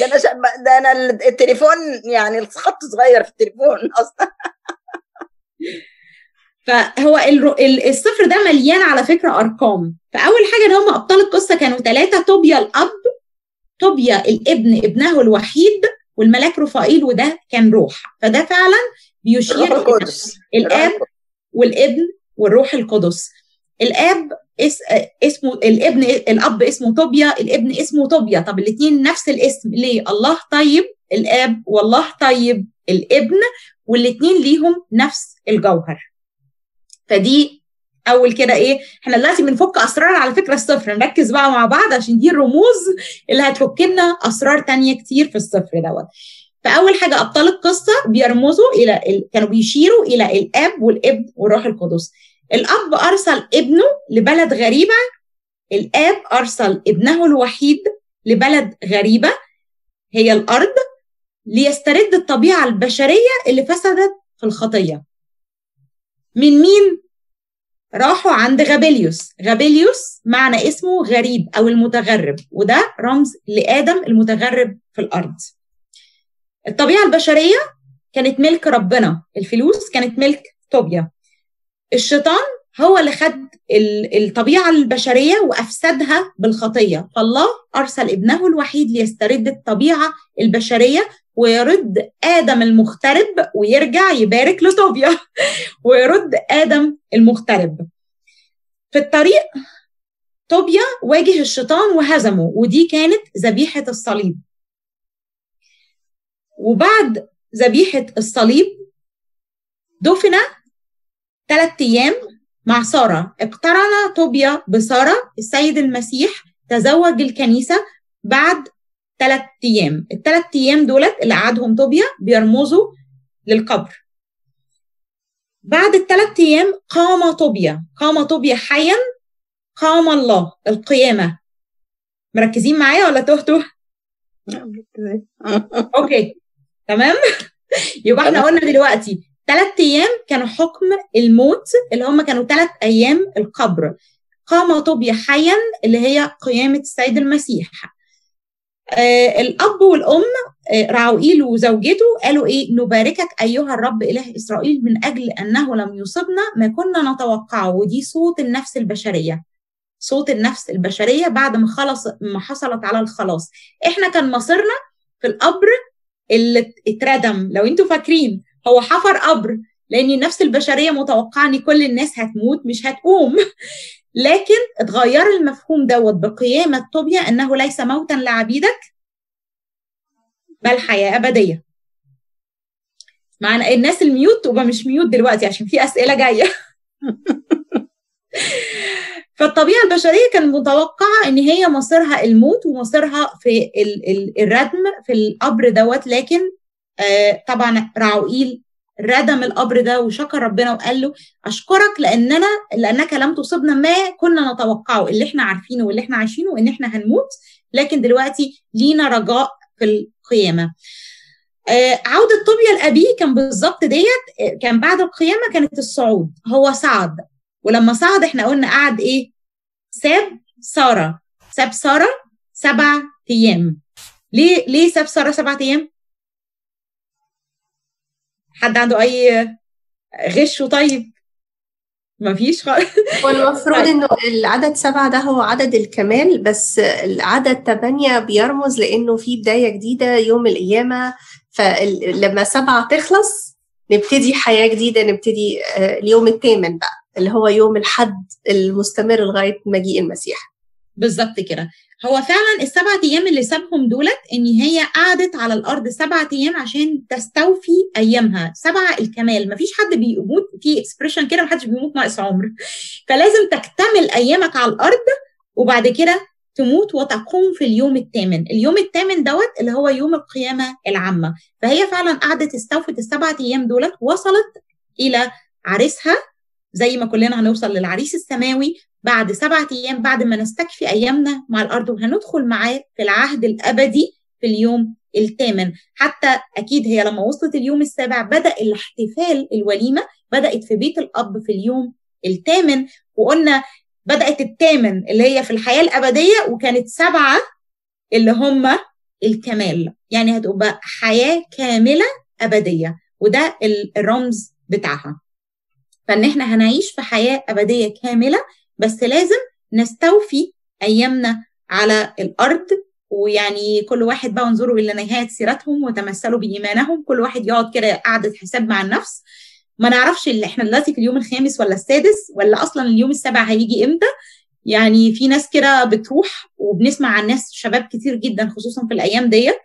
C: ده أنا شا... ده أنا التليفون يعني الخط صغير في التليفون أصلا.
A: فهو السفر ده مليان على فكرة أرقام. فأول حاجة إن هم أبطال القصة كانوا ثلاثة طوبيا الأب طوبيا الابن ابنه الوحيد والملاك رفائيل وده كان روح فده فعلا بيشير
C: القدس.
A: الآب والابن والروح القدس. الآب اس اسمه الابن الأب اسمه طوبيا الابن اسمه طوبيا. طب الاثنين نفس الاسم ليه؟ الله طيب الآب والله طيب الابن والاثنين ليهم نفس الجوهر. فدي أول كده إيه إحنا دلوقتي بنفك أسرار على فكرة الصفر نركز بقى مع بعض عشان دي الرموز اللي هتفك لنا أسرار تانية كتير في الصفر دوت. فأول حاجة أبطال القصة بيرمزوا إلى ال... كانوا بيشيروا إلى الأب والابن والروح القدس. الأب أرسل ابنه لبلد غريبة الآب أرسل ابنه الوحيد لبلد غريبة هي الأرض ليسترد الطبيعة البشرية اللي فسدت في الخطية. من مين؟ راحوا عند غابيليوس. غابيليوس معنى اسمه غريب أو المتغرب وده رمز لآدم المتغرب في الأرض. الطبيعة البشرية كانت ملك ربنا الفلوس كانت ملك طوبيا. الشيطان هو اللي خد الطبيعة البشرية وأفسدها بالخطية. فالله أرسل ابنه الوحيد ليسترد الطبيعة البشرية ويرد آدم المغترب ويرجع يبارك لطوبيا *laughs* ويرد آدم المغترب. في الطريق طوبيا واجه الشيطان وهزمه ودي كانت ذبيحة الصليب. وبعد ذبيحة الصليب دفن ثلاث أيام مع سارة. اقترن طوبيا بسارة السيد المسيح تزوج الكنيسة بعد ثلاث أيام. الثلاث أيام دولت اللي قعدهم طوبيا بيرمزوا للقبر. بعد الثلاث أيام قام طوبيا. قام طوبيا حيا. قام الله. القيامة. مركزين معايا ولا تهتوا *laughs* أوكي. تمام؟ يبقى إحنا قلنا دلوقتي ثلاث أيام كانوا حكم الموت اللي هم كانوا ثلاث أيام القبر. قام طوبيا حيا اللي هي قيامة السيد المسيح. آه الأب والأم آه وزوجته قالوا إيه نباركك أيها الرب إله إسرائيل من أجل أنه لم يصبنا ما كنا نتوقعه ودي صوت النفس البشرية. صوت النفس البشرية بعد ما خلص ما حصلت على الخلاص. إحنا كان مصيرنا في القبر اللي اتردم. لو أنتوا فاكرين هو حفر قبر لأن النفس البشرية متوقعة إن كل الناس هتموت مش هتقوم. *laughs* لكن اتغير المفهوم دوت بقيامه طوبيا أنه ليس موتا لعبيدك بل حياة أبدية. مع الناس الميوت تبقى مش ميوت دلوقتي عشان في أسئلة جاية. *laughs* فالطبيعة البشرية كان متوقعة إن هي مصيرها الموت ومصيرها في ال ال الردم في القبر دوت لكن آه طبعا راعوئيل ردم القبر ده وشكر ربنا وقال له أشكرك لاننا لأنك لم تصبنا ما كنا نتوقعه اللي إحنا عارفينه واللي إحنا عايشينه ان إحنا هنموت لكن دلوقتي لينا رجاء في القيامة. آه عودة طوبيا لأبيه كان بالظبط ديت كان بعد القيامة كانت الصعود. هو صعد ولما صعد إحنا قلنا قعد إيه؟ ساب سارة. ساب سارة سبع أيام. ليه ليه ساب سارة سبع أيام؟ حد عنده أي غش طيب مفيش خالص.
D: هو المفروض إنه العدد سبعة ده هو عدد الكمال بس العدد ثمانية بيرمز لأنه في بداية جديدة يوم القيامة. فلما سبعة تخلص نبتدي حياة جديدة نبتدي اليوم الثامن بقى اللي هو يوم الحد المستمر لغاية مجيء المسيح.
A: بالظبط كده. هو فعلا السبعة أيام اللي سابهم دولت إن هي قعدت على الأرض سبعة أيام عشان تستوفي أيامها. سبعة الكمال. مفيش حد بيموت في اكسبريشن كده محدش بيموت ناقص عمر. فلازم تكتمل أيامك على الأرض وبعد كده تموت وتقوم في اليوم الثامن. اليوم الثامن دوت اللي هو يوم القيامة العامة. فهي فعلا قعدت استوفت السبعة أيام دولت وصلت إلى عريسها. زي ما كلنا هنوصل للعريس السماوي بعد سبعة أيام بعد ما نستكفي أيامنا مع الأرض وهندخل معاه في العهد الأبدي في اليوم الثامن. حتى أكيد هي لما وصلت اليوم السابع بدأ الاحتفال الوليمة بدأت في بيت الأب في اليوم الثامن وقلنا بدأت الثامن اللي هي في الحياة الأبدية وكانت سبعة اللي هم الكمال. يعني هتبقى حياة كاملة أبدية وده الرمز بتاعها. فإن إحنا هنعيش في حياة أبدية كاملة بس لازم نستوفي أيامنا على الأرض ويعني كل واحد بقى انظروا إلى نهاية سيرتهم وتمثلوا بإيمانهم. كل واحد يقعد كده قعدة حساب مع النفس. ما نعرفش اللي إحنا دلوقتي في اليوم الخامس ولا السادس ولا أصلا اليوم السابع هيجي إمتى. يعني في ناس كده بتروح وبنسمع عن ناس شباب كتير جدا خصوصا في الأيام ديت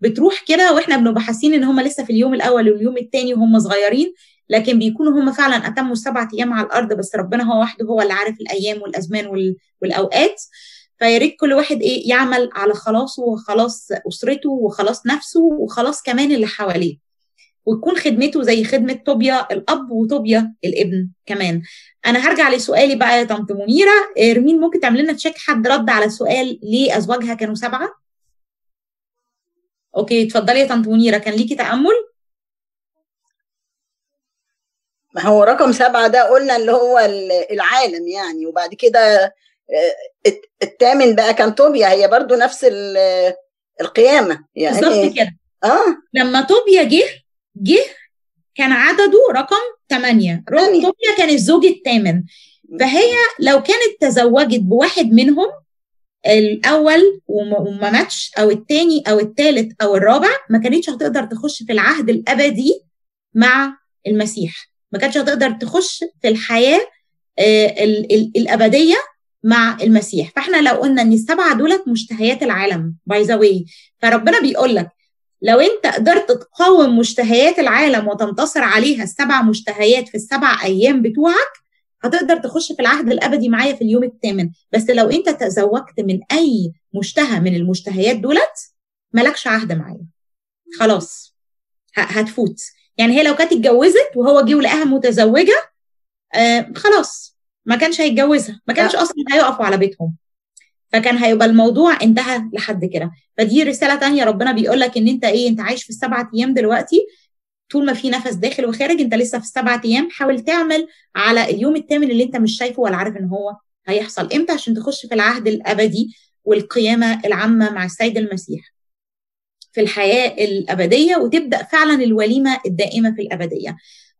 A: بتروح كده وإحنا بنبقى حاسين إن هم لسه في اليوم الأول واليوم الثاني وهم صغيرين. لكن بيكونوا هم فعلا أتموا السبعة أيام على الأرض بس ربنا هو وحده هو اللي عارف الأيام والأزمان والأوقات. فيا كل واحد إيه يعمل على خلاصه وخلاص أسرته وخلاص نفسه وخلاص كمان اللي حواليه. وتكون خدمته زي خدمة طوبيا الأب وطوبيا الابن كمان. أنا هرجع لسؤالي بقى يا طنط منيرة. رمين ممكن تعمل لنا check حد رد على سؤال ليه أزواجها كانوا سبعة؟ okay اتفضلي يا طنط منيرة كان ليكي تأمل؟
C: ما هو رقم سبعة ده قلنا اللي هو العالم يعني وبعد كده الثامن بقى كان طوبيا هي برضو نفس القيامة يعني.
A: بالظبط كده.
C: آه.
A: لما طوبيا جه جه كان عدده رقم 8 رقم طوبيا كان الزوج الثامن فهي لو كانت تزوجت بواحد منهم الأول وما ماتش أو الثاني أو الثالث أو الرابع ما كانتش هتقدر تخش في العهد الأبدي مع المسيح. ما كانتش هتقدر تخش في الحياة ال ال الأبدية مع المسيح. فإحنا لو قلنا إن السبعة دولت مشتهيات العالم by the way فربنا بيقول لك لو أنت قدرت تقاوم مشتهيات العالم وتنتصر عليها السبع مشتهيات في السبع أيام بتوعك هتقدر تخش في العهد الأبدي معايا في اليوم الثامن. بس لو أنت تزوجت من أي مشتهى من المشتهيات دولت مالكش عهد معايا. خلاص هتفوت. يعني هي لو كانت اتجوزت وهو جه ولقاها متزوجة آه خلاص ما كانش هيتجوزها ما كانش أصلا هيقفوا على بيتهم. فكان هيبقى الموضوع انتهى لحد كده. فدي رسالة تانية ربنا بيقول لك إن أنت إيه أنت عايش في السبعة أيام دلوقتي طول ما في نفس داخل وخارج أنت لسه في السبعة أيام حاول تعمل على اليوم الثامن اللي أنت مش شايفه ولا عارف إن هو هيحصل إمتى عشان تخش في العهد الأبدي والقيامة العامة مع السيد المسيح. في الحياة الأبدية وتبدأ فعلا الوليمة الدائمة في الأبدية.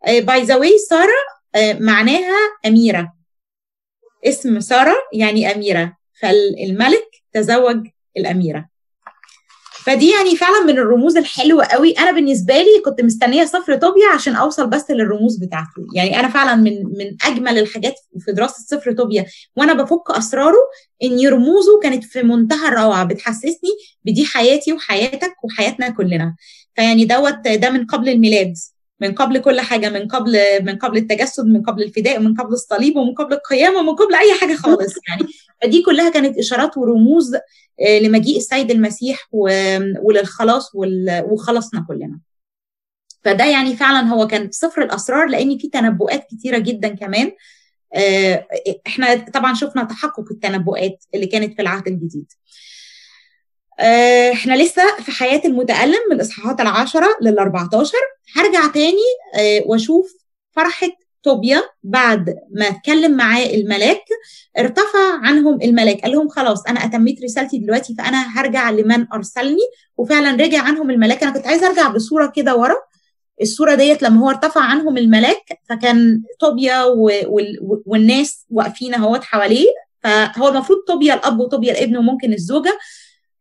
A: by the way سارة uh, معناها أميرة. اسم سارة يعني أميرة. فالملك تزوج الأميرة. فدي يعني فعلا من الرموز الحلوة قوي. أنا بالنسبة لي كنت مستنية صفر طوبيا عشان أوصل بس للرموز بتاعته. يعني أنا فعلا من من أجمل الحاجات في دراسة صفر طوبيا وأنا بفك أسراره إن رموزه كانت في منتهى الروعة. بتحسسني بدي حياتي وحياتك وحياتنا كلنا. فيعني دوت ده من قبل الميلاد. من قبل كل حاجة من قبل من قبل التجسد من قبل الفداء من قبل الصليب ومن قبل القيامه ومن قبل أي حاجة خالص *laughs* يعني. فدي كلها كانت إشارات ورموز لمجيء السيد المسيح وللخلاص وخلصنا كلنا. فده يعني فعلا هو كان سفر الأسرار لأن في تنبؤات كتيرة جدا كمان. إحنا طبعا شفنا تحقق التنبؤات اللي كانت في العهد الجديد. إحنا لسه في حياة المتألم من الإصحاحات العشرة لل 14 هرجع تاني وأشوف فرحة طوبيا بعد ما اتكلم معاه الملاك. ارتفع عنهم الملاك قال لهم خلاص أنا أتميت رسالتي دلوقتي فأنا هرجع لمن أرسلني. وفعلا رجع عنهم الملاك. أنا كنت عايزة أرجع بصورة كده ورا. الصورة ديت لما هو ارتفع عنهم الملاك فكان طوبيا والناس واقفين أهوت حواليه. فهو المفروض طوبيا الأب وطوبيا الابن وممكن الزوجة.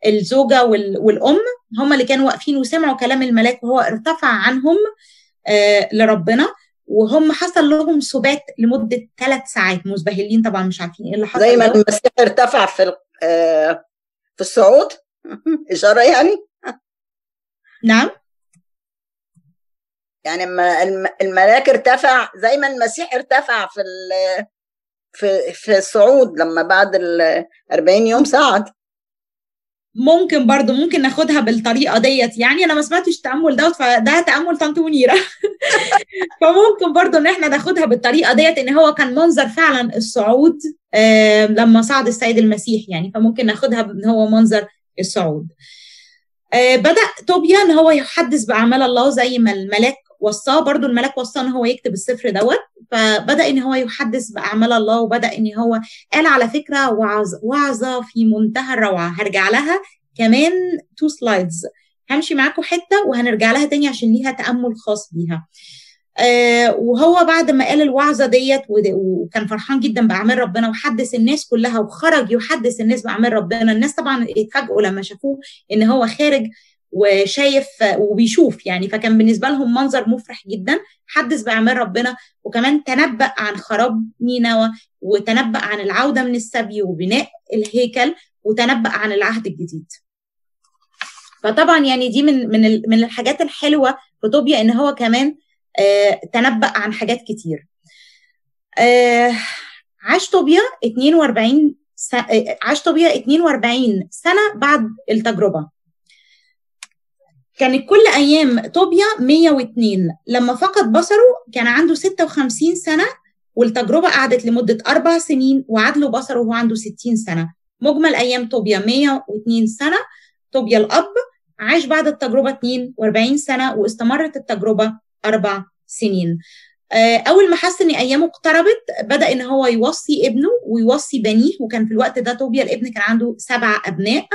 A: الزوجة والأم هم اللي كانوا واقفين وسمعوا كلام الملاك وهو ارتفع عنهم آه لربنا وهم حصل لهم سبات لمدة ثلاث ساعات. مزبهلين طبعا مش عارفين إيه اللي حصل
C: زي ما المسيح ارتفع في آه في الصعود. *laughs* إشارة يعني؟
A: نعم.
C: يعني الملاك ارتفع زي ما المسيح ارتفع في في في الصعود لما بعد ال 40 يوم صعد
A: ممكن برضو ممكن ناخدها بالطريقة ديت. يعني أنا ما سمعتش التامل دوت فده تأمل طنط منيرة. *laughs* فممكن برضو إن إحنا ناخدها بالطريقة ديت إن هو كان منظر فعلا الصعود لما صعد السيد المسيح يعني. فممكن ناخدها إن هو منظر الصعود. آه بدأ توبيا إن هو يحدث بأعمال الله زي ما الملاك وصاه برضو الملاك وصاه إن هو يكتب السفر دوت. فبدأ إن هو يحدث بأعمال الله وبدأ إن هو قال على فكرة وعظ وعظة في منتهى الروعة. هرجع لها كمان two slides همشي معاكم حتة وهنرجع لها تاني عشان ليها تأمل خاص بيها. آه وهو بعد ما قال الوعظة ديت وكان فرحان جدا بأعمال ربنا وحدث الناس كلها وخرج يحدث الناس بأعمال ربنا. الناس طبعا اتفاجئوا لما شافوه إن هو خارج وشايف وبيشوف يعني. فكان بالنسبة لهم منظر مفرح جدا. حدث بأعمال ربنا. وكمان تنبأ عن خراب نينوى وتنبأ عن العودة من السبي وبناء الهيكل وتنبأ عن العهد الجديد. فطبعا يعني دي من من من الحاجات الحلوة في طوبيا إن هو كمان آه تنبأ عن حاجات كتير. آه عاش طوبيا 42 سنة عاش طوبيا 42 سنة بعد التجربة. كانت كل أيام طوبيا 102 لما فقد بصره كان عنده 56 سنة والتجربة قعدت لمدة أربع سنين وعاد له بصره وهو عنده 60 سنة. مجمل أيام طوبيا 102 سنة طوبيا الأب عاش بعد التجربة 42 سنة واستمرت التجربة أربع سنين. أول ما حس إن أيامه اقتربت بدأ إن هو يوصي ابنه ويوصي بنيه وكان في الوقت ده طوبيا الابن كان عنده سبع أبناء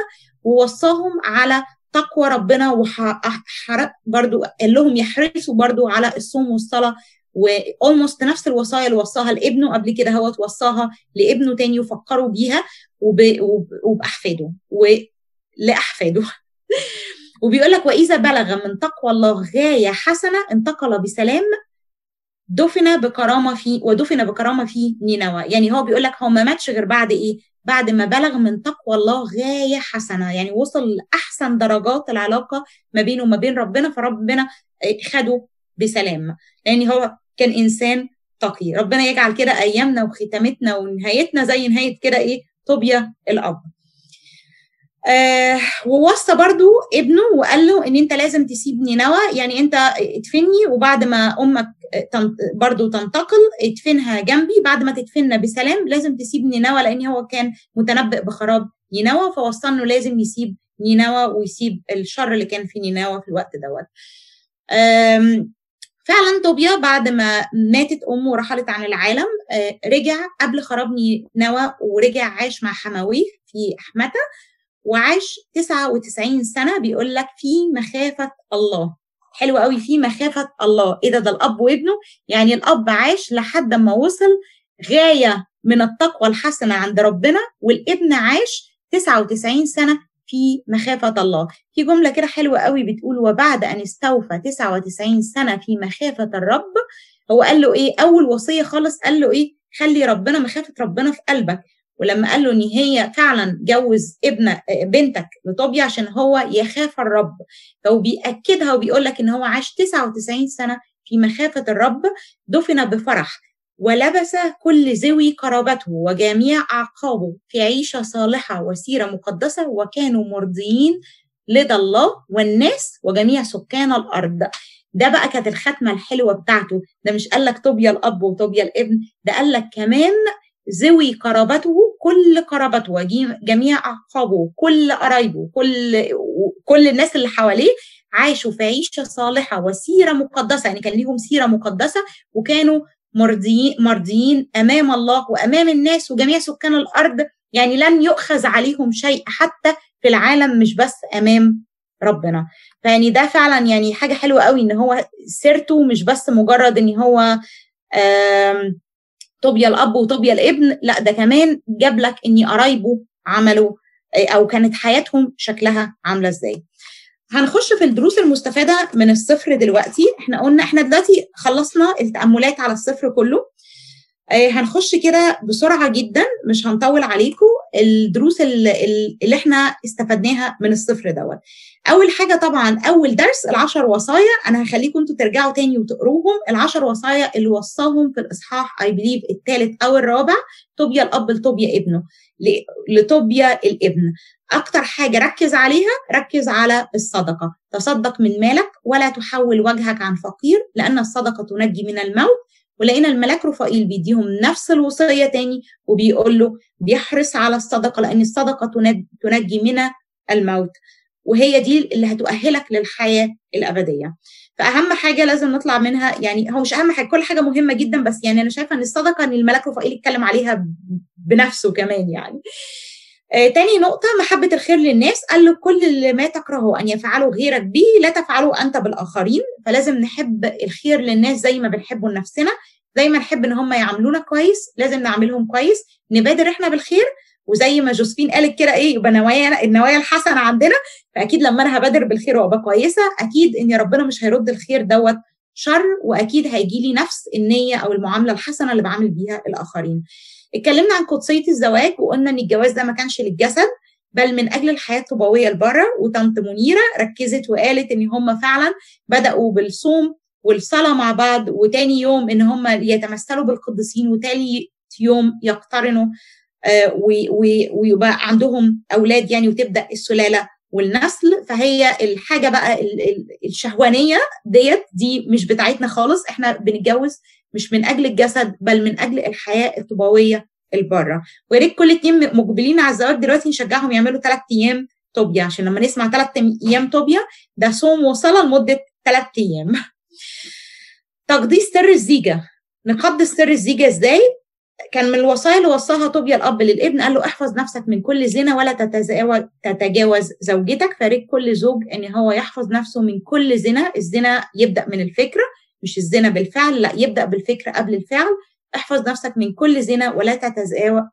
A: ووصاهم على تقوى ربنا وحرق برضو قال لهم يحرصوا برضو على الصوم والصلاة واولموست نفس الوصايا اللي وصاها لابنه قبل كده هو توصاها لابنه تاني يفكروا بيها وب... وب... وبأحفاده ولأحفاده *laughs* وبيقول لك وإذا بلغ من تقوى الله غاية حسنة انتقل بسلام دفن بكرامة في ودفن بكرامة في نينوى. يعني هو بيقول لك هو ما ماتش غير بعد إيه؟ بعد ما بلغ من تقوى الله غاية حسنة. يعني وصل لأحسن درجات العلاقة ما بينه وما بين ربنا فربنا خده بسلام. لأن هو كان إنسان تقي. ربنا يجعل كده أيامنا وختامتنا ونهايتنا زي نهاية كده إيه؟ طوبيا الأب. آه ووصى برضو ابنه وقال له إن أنت لازم تسيب نينوى يعني أنت ادفني وبعد ما أمك برضو تنتقل ادفنها جنبي بعد ما تدفننا بسلام لازم تسيب نينوى لأن هو كان متنبئ بخراب نينوى فوصى إنه لازم يسيب نينوى ويسيب الشر اللي كان في نينوى في الوقت دوت. فعلا طوبيا بعد ما ماتت أمه ورحلت عن العالم رجع قبل خراب نينوى ورجع عاش مع حماويه في احمته وعاش 99 سنة بيقول لك في مخافة الله. حلو قوي في مخافة الله. إيه ده؟ ده الأب وابنه؟ يعني الأب عاش لحد ما وصل غاية من التقوى الحسنة عند ربنا والابن عاش 99 سنة في مخافة الله. في جملة كده حلوة قوي بتقول وبعد أن استوفى 99 سنة في مخافة الرب هو قال له إيه؟ أول وصية خالص قال له إيه؟ خلي ربنا مخافة ربنا في قلبك ولما قال له إن هي فعلا جوز ابن بنتك لطوبيا عشان هو يخاف الرب فهو بيأكدها وبيقول لك إن هو عاش 99 سنة في مخافة الرب دفن بفرح ولبس كل ذوي قرابته وجميع أعقابه في عيشة صالحة وسيرة مقدسة وكانوا مرضيين لدى الله والناس وجميع سكان الأرض. ده بقى كانت الختمة الحلوة بتاعته. ده مش قال لك طوبيا الأب وطوبيا الابن ده قال لك كمان ذوي قرابته كل قرابته وجميع أعقابه كل قرايبه كل كل الناس اللي حواليه عاشوا في عيشة صالحة وسيرة مقدسة. يعني كان ليهم سيرة مقدسة وكانوا مرضيين مرضيين أمام الله وأمام الناس وجميع سكان الأرض. يعني لن يؤخذ عليهم شيء حتى في العالم مش بس أمام ربنا. فيعني ده فعلا يعني حاجة حلوة قوي إن هو سيرته مش بس مجرد إن هو طوبيا الأب وطوبيا الابن لا ده كمان جاب لك إن قرايبه عملوا أو كانت حياتهم شكلها عاملة إزاي. هنخش في الدروس المستفادة من الصفر دلوقتي. إحنا قلنا إحنا دلوقتي خلصنا التأملات على الصفر كله. آه هنخش كده بسرعة جدا مش هنطول عليكم. الدروس اللي, اللي إحنا استفدناها من الصفر دوت. أول حاجة طبعا أول درس العشر وصايا. أنا هخليكم أنتوا ترجعوا تاني وتقروهم. العشر وصايا اللي وصاهم في الإصحاح اي بليف الثالث أو الرابع. طوبيا الأب لطوبيا ابنه. لطوبيا الابن. أكتر حاجة ركز عليها ركز على الصدقة. تصدق من مالك ولا تحول وجهك عن فقير لأن الصدقة تنجي من الموت. ولقينا الملاك رفائيل بيديهم نفس الوصية تاني وبيقول له بيحرص على الصدقة لأن الصدقة تنجي من الموت. وهي دي اللي هتؤهلك للحياة الأبدية. فأهم حاجة لازم نطلع منها يعني هو مش أهم حاجة كل حاجة مهمة جدا بس يعني أنا شايفة إن الصدقة إن الملاك رفائيل اتكلم عليها بنفسه كمان يعني. آه تاني نقطة محبة الخير للناس. قال له كل اللي ما تكرهه أن يفعله غيرك به لا تفعله أنت بالآخرين. فلازم نحب الخير للناس زي ما بنحبه لنفسنا زي ما نحب إن هم يعاملونا كويس لازم نعاملهم كويس نبادر إحنا بالخير. وزي ما جوزفين قالت كده إيه يبقى نوايا النوايا الحسنة عندنا. فأكيد لما أنا هبادر بالخير وأبقى كويسة أكيد إن ربنا مش هيرد الخير دوت شر وأكيد هيجي لي نفس النية أو المعاملة الحسنة اللي بعمل بيها الآخرين. اتكلمنا عن قدسية الزواج وقلنا إن الجواز ده ما كانش للجسد بل من أجل الحياة الطوبويه لبره. وطنط منيرة ركزت وقالت إن هم فعلا بدأوا بالصوم والصلاة مع بعض وتاني يوم إن هم يتمثلوا بالقديسين وتالي يوم يقترنوا آه ويبقى عندهم أولاد يعني وتبدأ السلالة والنسل. فهي الحاجة بقى الشهوانية ديت دي مش بتاعتنا خالص. إحنا بنتجوز مش من أجل الجسد بل من أجل الحياة الطوبويه البره ويا ريت كل اتنين مقبلين على الزواج دلوقتي نشجعهم يعملوا ثلاث أيام طوبيا عشان لما نسمع ثلاث أيام طوبيا ده صوم وصلاة لمدة ثلاث أيام. *laughs* تقديس سر الزيجة. نقدس سر الزيجة إزاي؟ كان من الوصايا اللي وصاها طوبيا الأب للابن قال له احفظ نفسك من كل زنا ولا تتجاوز زوجتك. فارق كل زوج إن هو يحفظ نفسه من كل زنا الزنا يبدأ من الفكرة مش الزنا بالفعل لا يبدأ بالفكرة قبل الفعل. احفظ نفسك من كل زنا ولا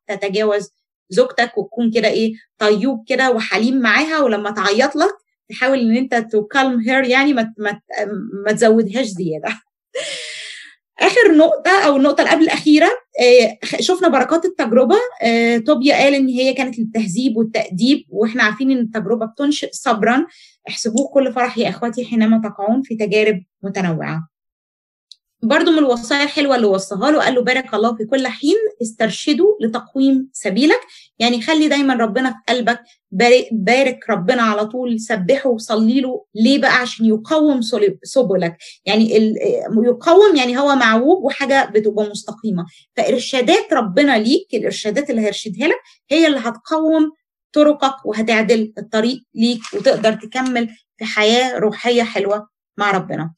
A: تتجاوز زوجتك وتكون كده إيه طيوب كده وحليم معاها ولما تعيط لك تحاول إن أنت تكلم هير يعني ما ما, تزودهاش زيادة. *laughs* آخر نقطة أو النقطة اللي قبل الأخيرة شفنا بركات التجربة. طوبيا قال إن هي كانت للتهذيب والتأديب وإحنا عارفين إن التجربة بتنشئ صبرا. احسبوه كل فرح يا إخواتي حينما تقعون في تجارب متنوعة. برضو من الوصايا الحلوة اللي وصاها له قال له بارك الله في كل حين استرشدوا لتقويم سبيلك. يعني خلي دايما ربنا في قلبك بارك ربنا على طول سبحه وصلي له. ليه بقى؟ عشان يقوم سبلك. يعني يقوم يعني هو معوج وحاجة بتبقى مستقيمة. فإرشادات ربنا ليك الإرشادات اللي هيرشدها لك هي اللي هتقوم طرقك وهتعدل الطريق ليك وتقدر تكمل في حياة روحية حلوة مع ربنا.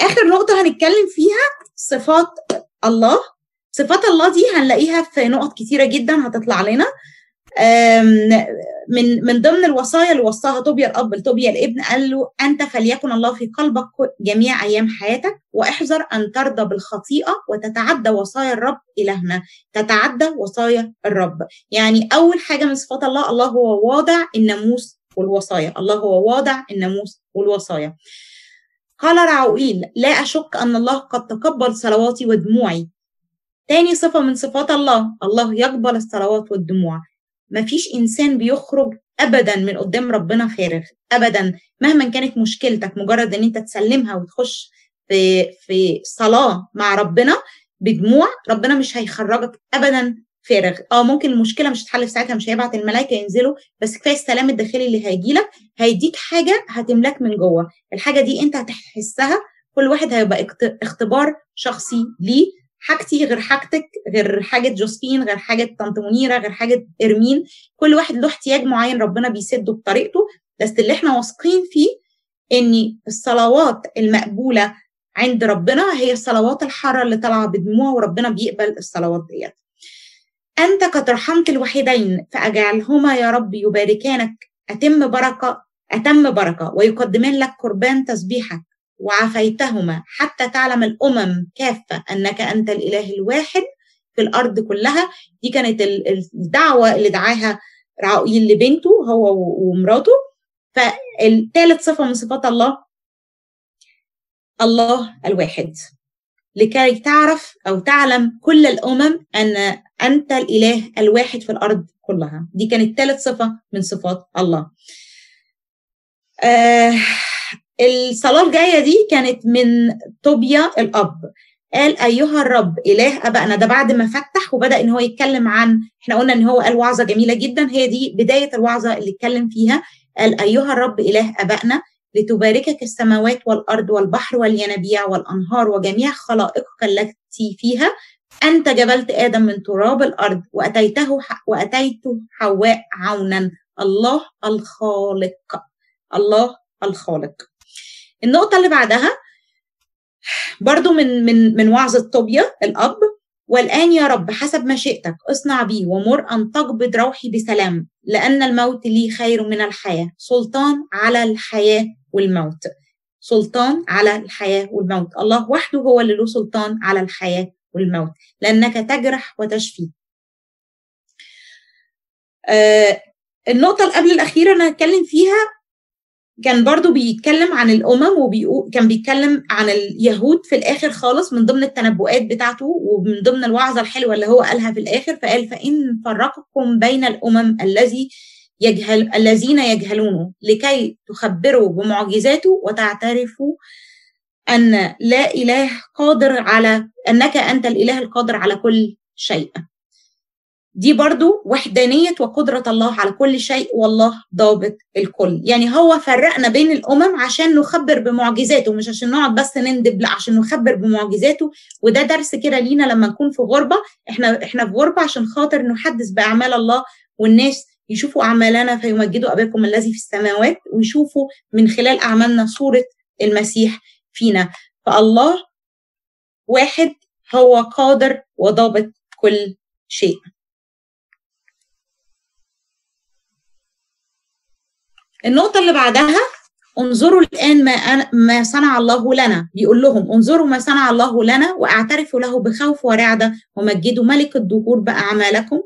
A: آخر نقطة هنتكلم فيها صفات الله. صفات الله دي هنلاقيها في نقط كتيرة جدا هتطلع لنا. من من ضمن الوصايا اللي وصاها طوبيا الأب لطوبيا الابن قال له أنت فليكن الله في قلبك جميع أيام حياتك واحذر أن ترضى بالخطيئة وتتعدى وصايا الرب إلهنا. تتعدى وصايا الرب. يعني أول حاجة من صفات الله الله هو واضع الناموس والوصايا. الله هو واضع الناموس والوصايا. قال رعوئيل لا أشك أن الله قد تقبل صلواتي ودموعي تاني صفة من صفات الله الله يقبل الصلوات والدموع. مفيش إنسان بيخرج أبدا من قدام ربنا فارغ أبدا مهما كانت مشكلتك مجرد أن أنت تسلمها وتخش في في صلاة مع ربنا بدموع ربنا مش هيخرجك أبدا فارغ. آه ممكن المشكلة مش هتتحل في ساعتها مش هيبعت الملائكة ينزلوا بس كفاية السلام الداخلي اللي هيجي لك هيديك حاجة هتملاك من جوه. الحاجة دي انت هتحسها كل واحد هيبقى اختبار شخصي ليه. حاجتي غير حاجتك غير حاجة جوزفين غير حاجة طنط منيرة غير حاجة إرمين. كل واحد له احتياج معين ربنا بيسده بطريقته. بس اللي إحنا واثقين فيه إن الصلوات المقبولة عند ربنا هي الصلوات الحارة اللي طالعة بدموع وربنا بيقبل الصلوات ديت. أنت قد رحمت الوحيدين فأجعلهما يا رب يباركانك. أتم بركة أتم بركة ويقدمان لك قربان تسبيحك وعافيتهما حتى تعلم الأمم كافة أنك أنت الإله الواحد في الأرض كلها. دي كانت الدعوة اللي دعاها رعويل لبنته هو ومراته. فالثالث صفة من صفات الله الله الواحد. لكي تعرف أو تعلم كل الأمم أن أنت الإله الواحد في الأرض كلها. دي كانت ثالث صفة من صفات الله. آه الصلاة الجاية دي كانت من طوبيا الأب. قال أيها الرب إله أبائنا ده بعد ما فتح وبدأ إن هو يتكلم عن إحنا قلنا إن هو قال وعظة جميلة جدا. هي دي بداية الوعظة اللي اتكلم فيها. قال أيها الرب إله أبائنا لتباركك السماوات والأرض والبحر والينابيع والأنهار وجميع خلائقك التي فيها أنت جبلت آدم من تراب الأرض وأتيته وأتيت حواء عونا. الله الخالق. الله الخالق. النقطة اللي بعدها برضو من من من وعظة طوبيا الأب. والآن يا رب حسب مشيئتك اصنع بي ومر أن تقبض روحي بسلام لأن الموت لي خير من الحياة. سلطان على الحياة. والموت. سلطان على الحياة والموت. الله وحده هو اللي له سلطان على الحياة والموت. لأنك تجرح وتشفي. آه النقطة اللي قبل الأخيرة أنا هتكلم فيها كان برضو بيتكلم عن الأمم وكان كان بيتكلم عن اليهود في الآخر خالص من ضمن التنبؤات بتاعته ومن ضمن الوعظة الحلوة اللي هو قالها في الآخر فقال فإن فرقكم بين الأمم الذي يجهل الذين يجهلونه لكي تخبروا بمعجزاته وتعترفوا أن لا إله قادر على أنك أنت الإله القادر على كل شيء. دي برضو وحدانية وقدرة الله على كل شيء والله ضابط الكل. يعني هو فرقنا بين الأمم عشان نخبر بمعجزاته مش عشان نقعد بس نندب لا عشان نخبر بمعجزاته. وده درس كده لينا لما نكون في غربة. إحنا إحنا في غربة عشان خاطر نحدث بأعمال الله والناس يشوفوا أعمالنا فيمجدوا أباكم الذي في السماوات ويشوفوا من خلال أعمالنا صورة المسيح فينا. فالله واحد هو قادر وضابط كل شيء. النقطة اللي بعدها انظروا الآن ما ما صنع الله لنا. بيقول لهم انظروا ما صنع الله لنا واعترفوا له بخوف ورعدة ومجدوا ملك الدهور بأعمالكم.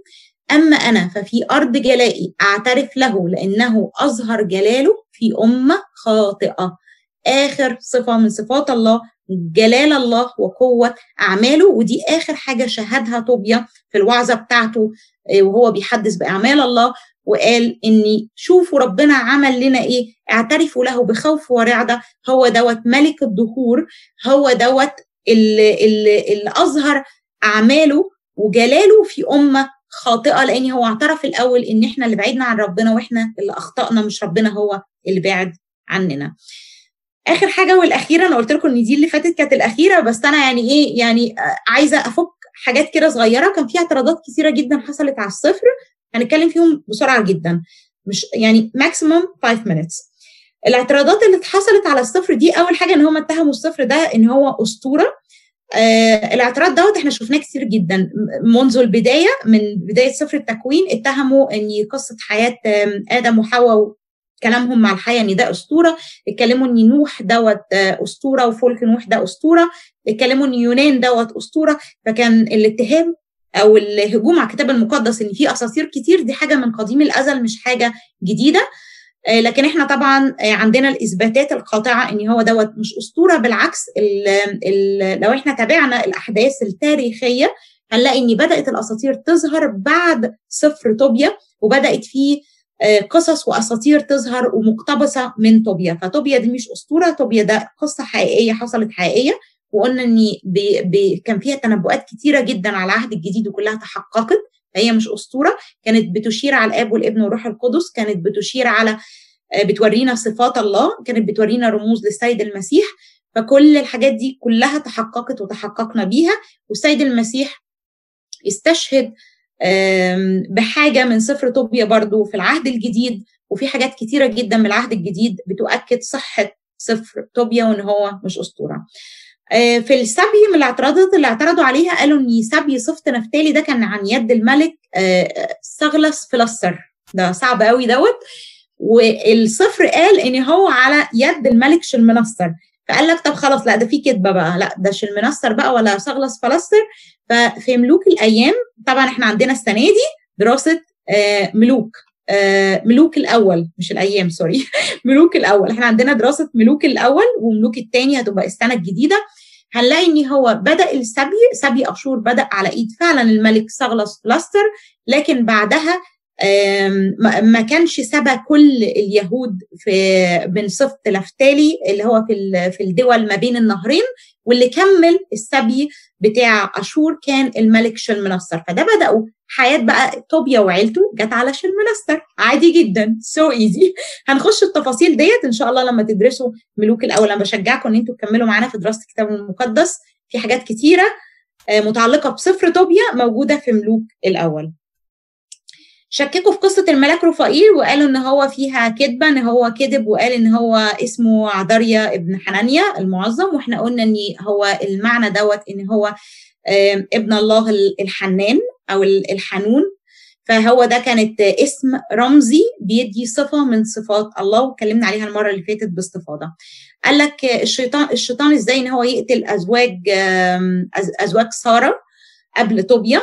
A: أما أنا ففي أرض جلائي أعترف له لأنه أظهر جلاله في أمة خاطئة. آخر صفة من صفات الله جلال الله وقوة أعماله ودي آخر حاجة شهدها طوبيا في الوعظة بتاعته وهو بيحدث بأعمال الله وقال إني شوفوا ربنا عمل لنا إيه اعترفوا له بخوف ورعدة. هو دوت ملك الدهور هو دوت اللي, اللي, اللي أظهر أعماله وجلاله في أمة خاطئة لأن هو اعترف الأول إن إحنا اللي بعدنا عن ربنا وإحنا اللي أخطأنا مش ربنا هو اللي بعد عننا. آخر حاجة والأخيرة أنا قلت لكم إن دي اللي فاتت كانت الأخيرة بس أنا يعني إيه يعني عايزة أفك حاجات كده صغيرة. كان في اعتراضات كثيره جدا حصلت على الصفر هنتكلم فيهم بسرعة جدا. مش يعني ماكسيموم 5 minutes. الاعتراضات اللي حصلت على الصفر دي أول حاجة إن هم اتهموا الصفر ده إن هو أسطورة. آه الاعتراض دوت إحنا شفناه كتير جدا. منذ البداية من بداية سفر التكوين اتهموا إن قصة حياة آدم وحواء كلامهم مع الحياة إن ده أسطورة. اتكلموا إن نوح دوت أسطورة وفلك نوح ده أسطورة. اتكلموا إن يونان دوت أسطورة. فكان الاتهام أو الهجوم على الكتاب المقدس إن في أساطير كتير دي حاجة من قديم الأزل مش حاجة جديدة. لكن إحنا طبعا عندنا الإثباتات القاطعة إن هو دوت مش أسطورة بالعكس ال ال لو إحنا تابعنا الأحداث التاريخية هنلاقي إن بدأت الأساطير تظهر بعد سفر طوبيا وبدأت فيه قصص وأساطير تظهر ومقتبسة من طوبيا. فطوبيا دي مش أسطورة طوبيا ده قصة حقيقية حصلت حقيقية وقلنا إن كان فيها تنبؤات كتيرة جدا على العهد الجديد وكلها تحققت. فهي مش أسطورة كانت بتشير على الآب والابن والروح القدس كانت بتشير على بتورينا صفات الله كانت بتورينا رموز للسيد المسيح فكل الحاجات دي كلها تحققت وتحققنا بيها والسيد المسيح استشهد بحاجة من سفر طوبيا برضو في العهد الجديد وفي حاجات كتيرة جدا من العهد الجديد بتؤكد صحة سفر طوبيا وإن هو مش أسطورة. في السبي من الاعتراضات اللي اعترضوا عليها قالوا إن سبي صفت نفتالي ده كان عن يد الملك سغلس فلسر ده صعب قوي دوت. والصفر قال إن هو على يد الملك شلمنصر فقال لك طب خلاص لا ده في كذبة بقى. لا ده شلمنصر بقى ولا سغلس فلسر ففي ملوك الأيام طبعا إحنا عندنا السنة دي دراسة ملوك ملوك الأول مش الأيام sorry. *laughs* ملوك الأول. إحنا عندنا دراسة ملوك الأول وملوك الثاني هتبقى السنة الجديدة. هنلاقي ان هو بدأ السبي سبي اشور بدأ على إيد فعلا الملك تغلث فلاسر لكن بعدها ما كانش سبى كل اليهود في من سبط نفتالي اللي هو في في الدول ما بين النهرين واللي كمل السبي بتاع أشور كان الملك شلمنصر فده بدأوا حياة بقى طوبيا وعيلته جت على شلمنصر عادي جدا. so so easy *laughs* هنخش التفاصيل ديت إن شاء الله لما تدرسوا ملوك الأول. أنا بشجعكم إن أنتوا تكملوا معانا في دراسة الكتاب المقدس. في حاجات كتيرة متعلقة بسفر طوبيا موجودة في ملوك الأول. شككوا في قصة الملاك رفائيل وقالوا إن هو فيها كذبة إن هو كذب وقال إن هو اسمه عزريا ابن حنانيا المعظم وإحنا قلنا إن هو المعنى دوت إن هو ابن الله الحنان أو الحنون. فهو ده كانت اسم رمزي بيدي صفة من صفات الله واتكلمنا عليها المرة اللي فاتت باستفاضة. قال لك الشيطان الشيطان إزاي إن هو يقتل أزواج أزواج سارة قبل طوبيا؟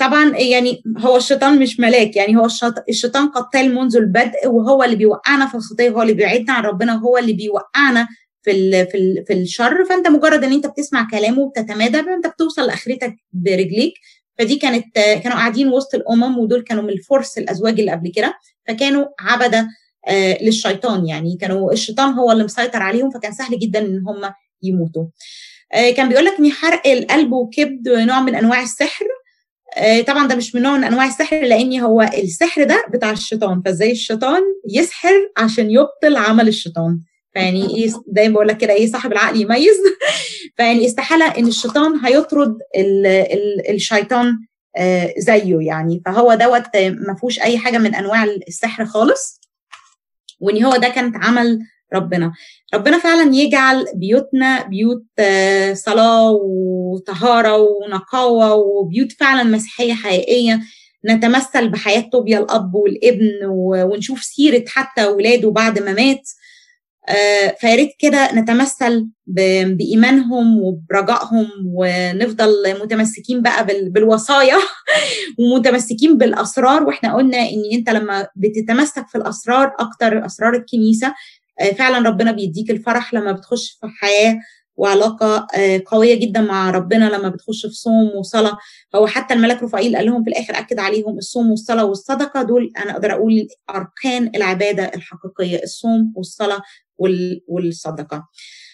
A: طبعا يعني هو الشيطان مش ملاك يعني هو الشيطان قتال منذ البدء وهو اللي بيوقعنا في الخطية هو اللي بيبعدنا عن ربنا وهو اللي بيوقعنا في ال في ال في الشر. فأنت مجرد إن أنت بتسمع كلامه وبتتمادى انت بتوصل لآخرتك برجليك. فدي كانت كانوا قاعدين وسط الأمم ودول كانوا من الفرس الأزواج اللي قبل كده فكانوا عبده آه للشيطان. يعني كانوا الشيطان هو اللي مسيطر عليهم فكان سهل جدا إن هم يموتوا. آه كان بيقول لك ان حرق القلب وكبد نوع من أنواع السحر. طبعا ده مش من نوع من أنواع السحر لأن هو السحر ده بتاع الشيطان فإزاي الشيطان يسحر عشان يبطل عمل الشيطان؟ فيعني إيه دايما بقول لك كده إيه صاحب العقل يميز؟ *laughs* فيعني استحالة إن الشيطان هيطرد ال ال الشيطان زيه يعني. فهو دوت ما فيهوش أي حاجة من أنواع السحر خالص. وإن هو ده كانت عمل ربنا. ربنا فعلا يجعل بيوتنا بيوت صلاة وطهارة ونقاوة وبيوت فعلا مسيحية حقيقية. نتمثل بحياة طوبيا الأب والابن ونشوف سيرة حتى ولاده بعد ما مات. فياريت كده نتمثل بإيمانهم وبرجائهم ونفضل متمسكين بقى بالوصايا *laughs* ومتمسكين بالأسرار. وإحنا قلنا إن أنت لما بتتمسك في الأسرار أكتر أسرار الكنيسة فعلا ربنا بيديك الفرح لما بتخش في حياة وعلاقة قوية جدا مع ربنا لما بتخش في صوم وصلاة. هو حتى الملك رفائيل قال لهم في الآخر أكد عليهم الصوم والصلاة والصدقة دول أنا أقدر أقول أركان العبادة الحقيقية الصوم والصلاة والصدقة.